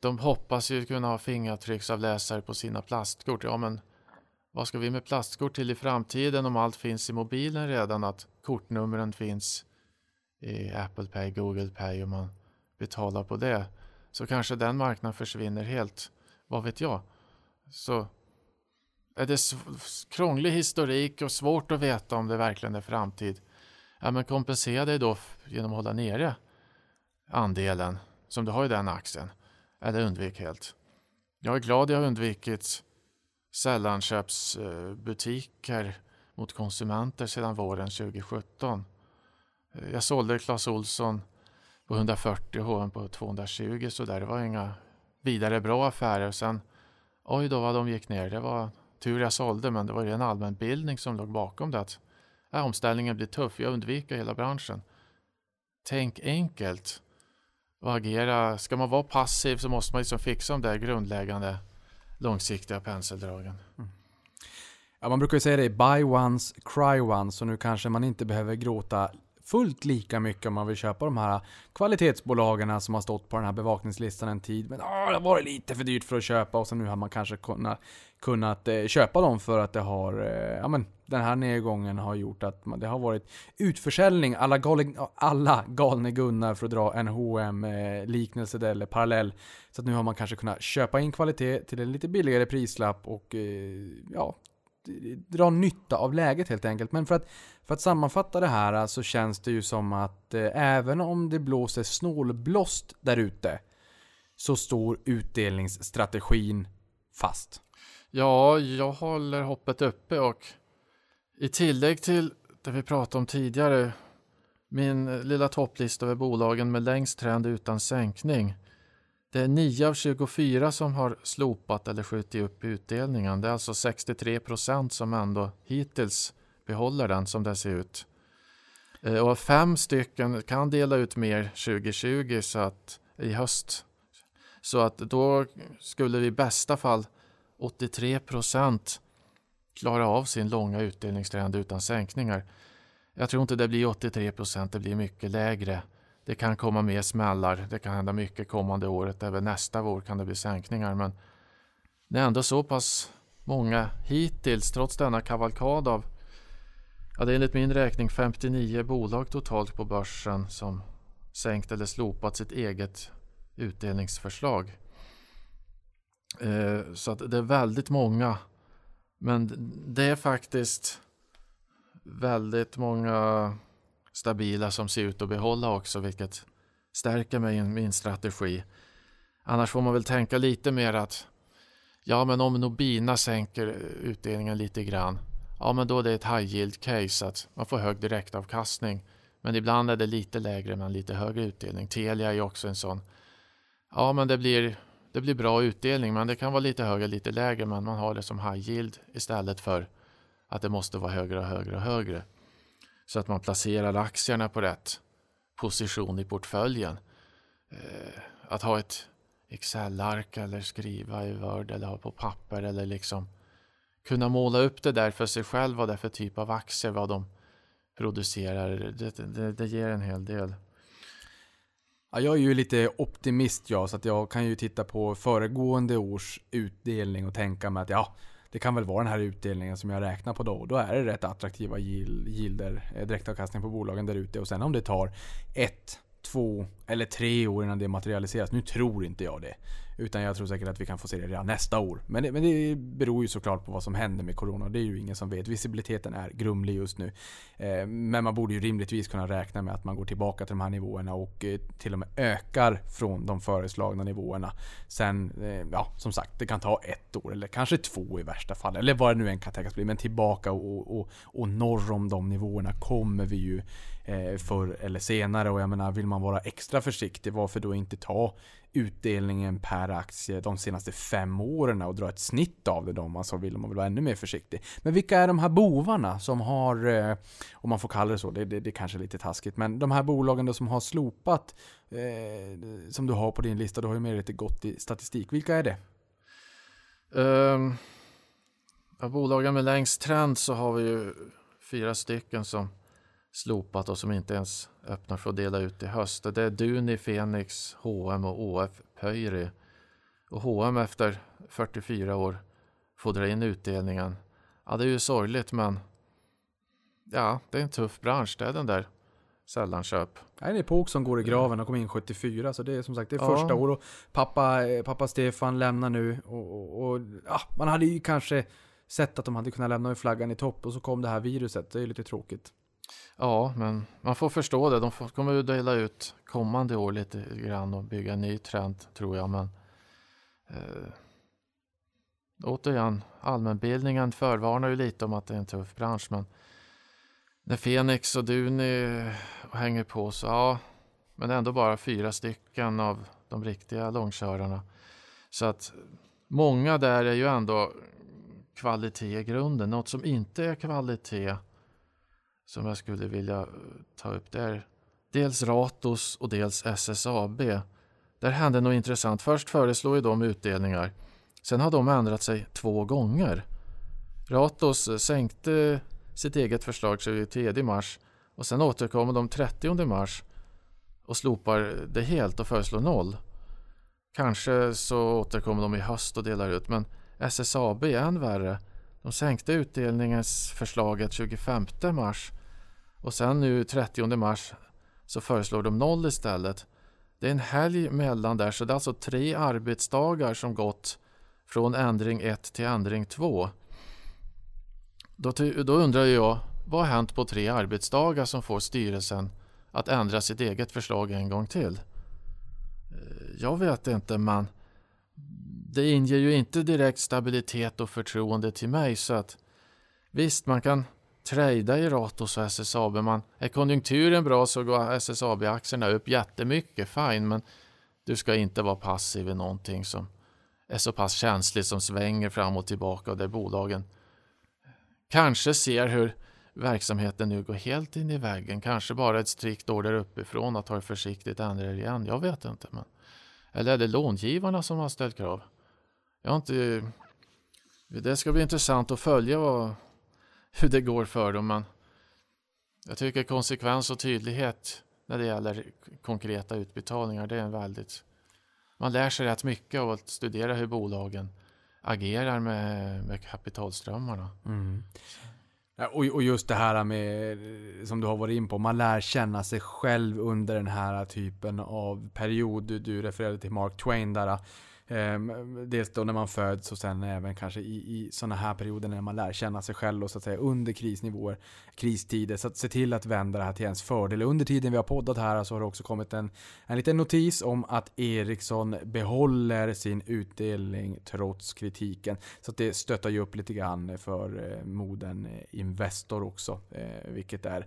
D: de hoppas ju kunna ha fingeravtrycksavläsare på sina plastkort. Ja men vad ska vi med plastkort till i framtiden om allt finns i mobilen redan? Att kortnumren finns i Apple Pay, Google Pay och man betalar på det. Så kanske den marknaden försvinner helt. Vad vet jag? Så är det krånglig historik och svårt att veta om det verkligen är framtid ja, men kompensera dig då genom att hålla nere andelen som du har i den aktien. Eller undvik helt. Jag är glad jag har undvikit sällanköpsbutiker mot konsumenter sedan våren 2017. Jag sålde Clas Olsson på 140 och H&M på 220 så där. Det var inga vidare bra affärer. Sen, oj då vad de gick ner. Det var tur jag sålde men det var ju en allmänbildning som låg bakom det. Att äh, omställningen blir tuff, jag undviker hela branschen. Tänk enkelt och agera. Ska man vara passiv så måste man liksom fixa de där grundläggande långsiktiga penseldragen. Mm.
C: Ja, man brukar ju säga det, buy once, cry once. Så nu kanske man inte behöver gråta fullt lika mycket om man vill köpa de här kvalitetsbolagen som har stått på den här bevakningslistan en tid. Men åh, det har varit lite för dyrt för att köpa och så nu har man kanske kunnat, kunnat köpa dem för att det har, eh, ja men den här nedgången har gjort att man, det har varit utförsäljning alla, galen, alla galne Gunnar för att dra en hm liknelse eller parallell. Så att nu har man kanske kunnat köpa in kvalitet till en lite billigare prislapp och ja, dra nytta av läget helt enkelt. Men för att, för att sammanfatta det här så känns det ju som att eh, även om det blåser snålblåst där ute så står utdelningsstrategin fast.
D: Ja, jag håller hoppet uppe och i tillägg till det vi pratade om tidigare, min lilla topplista över bolagen med längst trend utan sänkning. Det är 9 av 24 som har slopat eller skjutit upp utdelningen. Det är alltså 63 procent som ändå hittills behåller den som det ser ut. Eh, och fem stycken kan dela ut mer 2020 så att, i höst. Så att då skulle vi i bästa fall 83 procent klara av sin långa utdelningstrend utan sänkningar. Jag tror inte det blir 83 procent, det blir mycket lägre det kan komma mer smällar. Det kan hända mycket kommande året. Även nästa vår kan det bli sänkningar. Men det är ändå så pass många hittills, trots denna kavalkad av Ja, det är enligt min räkning 59 bolag totalt på börsen som sänkt eller slopat sitt eget utdelningsförslag. Eh, så att det är väldigt många. Men det är faktiskt väldigt många stabila som ser ut att behålla också, vilket stärker mig i min strategi. Annars får man väl tänka lite mer att ja, men om Nobina sänker eh, utdelningen lite grann, ja, men då är det ett high yield case att man får hög direktavkastning. Men ibland är det lite lägre men lite högre utdelning. Telia är också en sån. Ja, men det blir, det blir bra utdelning, men det kan vara lite högre, lite lägre, men man har det som high yield istället för att det måste vara högre och högre och högre. Så att man placerar aktierna på rätt position i portföljen. Eh, att ha ett Excel-ark eller skriva i Word eller ha på papper eller liksom kunna måla upp det där för sig själv vad det är för typ av aktier, vad de producerar. Det, det, det ger en hel del.
C: Ja, jag är ju lite optimist jag, så att jag kan ju titta på föregående års utdelning och tänka mig att ja, det kan väl vara den här utdelningen som jag räknar på då. Och då är det rätt attraktiva yielder, eh, direktavkastning på bolagen där ute. Och sen om det tar ett, två eller tre år innan det materialiseras. Nu tror inte jag det. Utan jag tror säkert att vi kan få se det redan nästa år. Men det, men det beror ju såklart på vad som händer med Corona. Det är ju ingen som vet. Visibiliteten är grumlig just nu. Eh, men man borde ju rimligtvis kunna räkna med att man går tillbaka till de här nivåerna och eh, till och med ökar från de föreslagna nivåerna. Sen, eh, ja som sagt, det kan ta ett år eller kanske två i värsta fall. Eller vad det nu än kan tänkas bli. Men tillbaka och, och, och norr om de nivåerna kommer vi ju eh, förr eller senare. Och jag menar, vill man vara extra försiktig, varför då inte ta utdelningen per aktie de senaste fem åren och dra ett snitt av det då om vill, man vill vara ännu mer försiktig. Men vilka är de här bovarna som har, eh, om man får kalla det så, det, det, det kanske är lite taskigt, men de här bolagen då som har slopat, eh, som du har på din lista, du har ju med lite gott i statistik. Vilka är det?
D: Um, av bolagen med längst trend så har vi ju fyra stycken som slopat och som inte ens öppnar för att dela ut i höst. Det är Duni, Fenix, H&M och ÅF Pöyry. Och H&M efter 44 år får dra in utdelningen. Ja, det är ju sorgligt men ja, det är en tuff bransch. Det är den där sällanköp.
C: Det är en epok som går i graven och kom in 74 så det är som sagt det är första ja. år och pappa, eh, pappa Stefan lämnar nu och, och, och ja, man hade ju kanske sett att de hade kunnat lämna flaggan i topp och så kom det här viruset. Det är lite tråkigt.
D: Ja, men man får förstå det. De får, kommer att dela ut kommande år lite grann och bygga en ny trend tror jag. Men eh, återigen, allmänbildningen förvarnar ju lite om att det är en tuff bransch. Men när Fenix och Duni eh, hänger på så ja, men ändå bara fyra stycken av de riktiga långkörarna. Så att många där är ju ändå kvalitet i grunden. Något som inte är kvalitet som jag skulle vilja eh, ta upp där. Dels Ratos och dels SSAB. Där hände något intressant. Först föreslår ju de utdelningar. Sen har de ändrat sig två gånger. Ratos eh, sänkte sitt eget förslag 23 mars och sen återkommer de 30 mars och slopar det helt och föreslår noll. Kanske så återkommer de i höst och delar ut men SSAB är än värre. De sänkte utdelningsförslaget 25 mars och sen nu 30 mars så föreslår de noll istället. Det är en helg mellan där så det är alltså tre arbetsdagar som gått från ändring 1 till ändring 2. Då, då undrar jag, vad har hänt på tre arbetsdagar som får styrelsen att ändra sitt eget förslag en gång till? Eh, jag vet inte men det inger ju inte direkt stabilitet och förtroende till mig så att visst man kan trada i Ratos och SSAB. Man, är konjunkturen bra så går SSAB-aktierna upp jättemycket, fine, men du ska inte vara passiv i någonting som är så pass känsligt som svänger fram och tillbaka och där bolagen kanske ser hur verksamheten nu går helt in i väggen. Kanske bara ett strikt order uppifrån att ta det försiktigt ändra det igen. Jag vet inte. Men... Eller är det långivarna som har ställt krav? Jag har inte... Det ska bli intressant att följa vad hur det går för dem. Men jag tycker konsekvens och tydlighet när det gäller konkreta utbetalningar. Det är en väldigt... Man lär sig rätt mycket av att studera hur bolagen agerar med, med kapitalströmmarna.
C: Mm. Och, och just det här med, som du har varit in på, man lär känna sig själv under den här typen av period. Du, du refererade till Mark Twain där. Ehm, dels då när man föds och sen även kanske i, i sådana här perioder när man lär känna sig själv och så att säga under krisnivåer, kristider. Så att se till att vända det här till ens fördel. Under tiden vi har poddat här så har det också kommit en, en liten notis om att Ericsson behåller sin utdelning trots kritiken. Så att det stöttar ju upp lite grann för eh, moden eh, Investor också. Eh, vilket är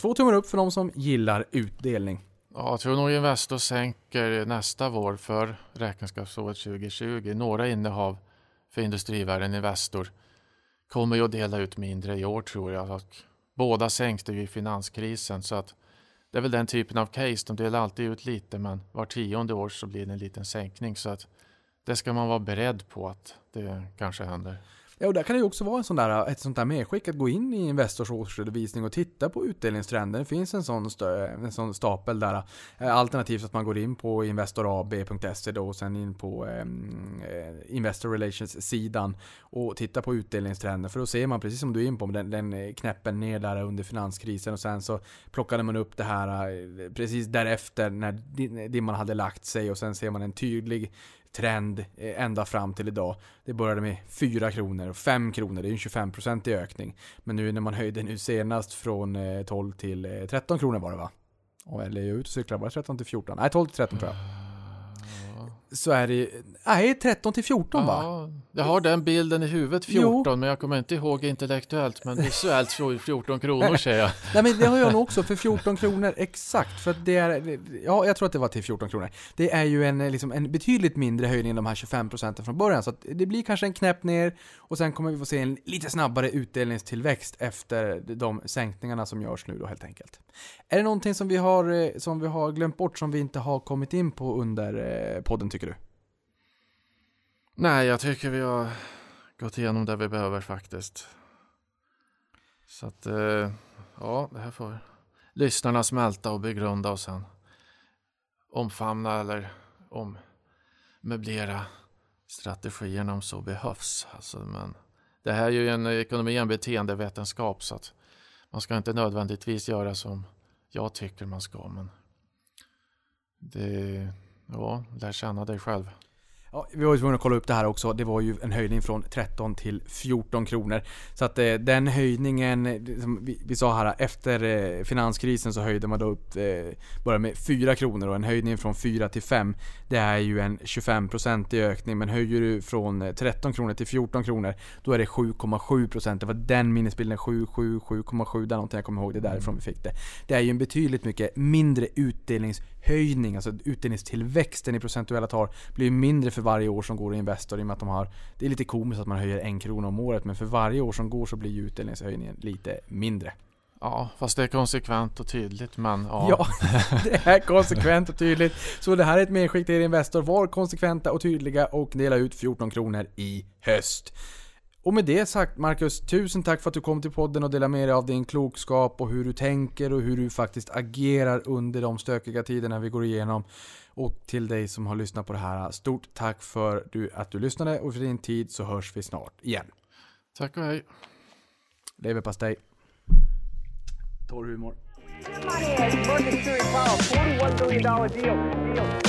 C: två tummar upp för de som gillar utdelning.
D: Ja, jag tror nog Investor sänker nästa vår för räkenskapsåret 2020. Några innehav för industrivärden Investor kommer ju att dela ut mindre i år tror jag. Och båda sänkte ju i finanskrisen så att det är väl den typen av case. De delar alltid ut lite men var tionde år så blir det en liten sänkning. Så att det ska man vara beredd på att det kanske händer.
C: Ja, och där kan det ju också vara en sån där, ett sånt där medskick att gå in i Investors årsredovisning och titta på utdelningstrenden. Det finns en sån, stö, en sån stapel där. Eh, alternativt att man går in på investorab.se då och sen in på ehm, eh, Investor Relations-sidan och tittar på utdelningstrenden. För då ser man, precis som du är in på, den, den knäppen ner där under finanskrisen och sen så plockade man upp det här eh, precis därefter när dimman hade lagt sig och sen ser man en tydlig trend eh, ända fram till idag. Det började med 4 kronor och 5 kronor, det är en 25% i ökning. Men nu när man höjde nu senast från eh, 12 till eh, 13 kronor var det va? Eller eller är jag ute och cyklar, var det 13 till 14? Nej 12 till 13 tror jag. Så är det nej 13 till 14 va?
D: Ja, jag har den bilden i huvudet 14 men jag kommer inte ihåg intellektuellt men visuellt 14 kronor säger jag. (laughs)
C: Nej men det har jag nog också för 14 kronor exakt. För det är, ja jag tror att det var till 14 kronor. Det är ju en, liksom, en betydligt mindre höjning än de här 25% från början. Så det blir kanske en knäpp ner och sen kommer vi få se en lite snabbare utdelningstillväxt efter de sänkningarna som görs nu då helt enkelt. Är det någonting som vi har, eh, som vi har glömt bort som vi inte har kommit in på under eh, podden tycker du?
D: Nej, jag tycker vi har gått igenom det vi behöver faktiskt. Så att, eh, ja, det här får lyssnarna smälta och begrunda och sen omfamna eller ommöblera strategierna om så behövs. Alltså, men det här är ju en ekonomi, en beteendevetenskap så att man ska inte nödvändigtvis göra som jag tycker man ska. Men det, ja, lär känna dig själv.
C: Ja, vi var ju tvungna att kolla upp det här också. Det var ju en höjning från 13 till 14 kronor. Så att eh, den höjningen, eh, som vi, vi, sa här, efter eh, finanskrisen så höjde man då upp, eh, bara med 4 kronor och en höjning från 4 till 5 det är ju en 25% i ökning. Men höjer du från 13 kronor till 14 kronor, då är det 7,7%. Det var den minnesbilden, 7, 7, 7,7 där någonting jag kommer ihåg, det är därifrån vi fick det. Det är ju en betydligt mycket mindre utdelningshöjning, alltså utdelningstillväxten i procentuella tal blir mindre för varje år som går i Investor i och med att de har Det är lite komiskt att man höjer en krona om året men för varje år som går så blir utdelningshöjningen lite mindre.
D: Ja, fast det är konsekvent och tydligt men ja.
C: Ja, (laughs) det är konsekvent och tydligt. Så det här är ett medskick till er Investor. Var konsekventa och tydliga och dela ut 14 kronor i höst. Och med det sagt Marcus, tusen tack för att du kom till podden och delade med dig av din klokskap och hur du tänker och hur du faktiskt agerar under de stökiga tiderna vi går igenom. Och till dig som har lyssnat på det här, stort tack för att du lyssnade och för din tid så hörs vi snart igen.
D: Tack och hej.
C: Leverpastej. Torr humor.
A: Money, Sterling filed a $41 billion deal. deal.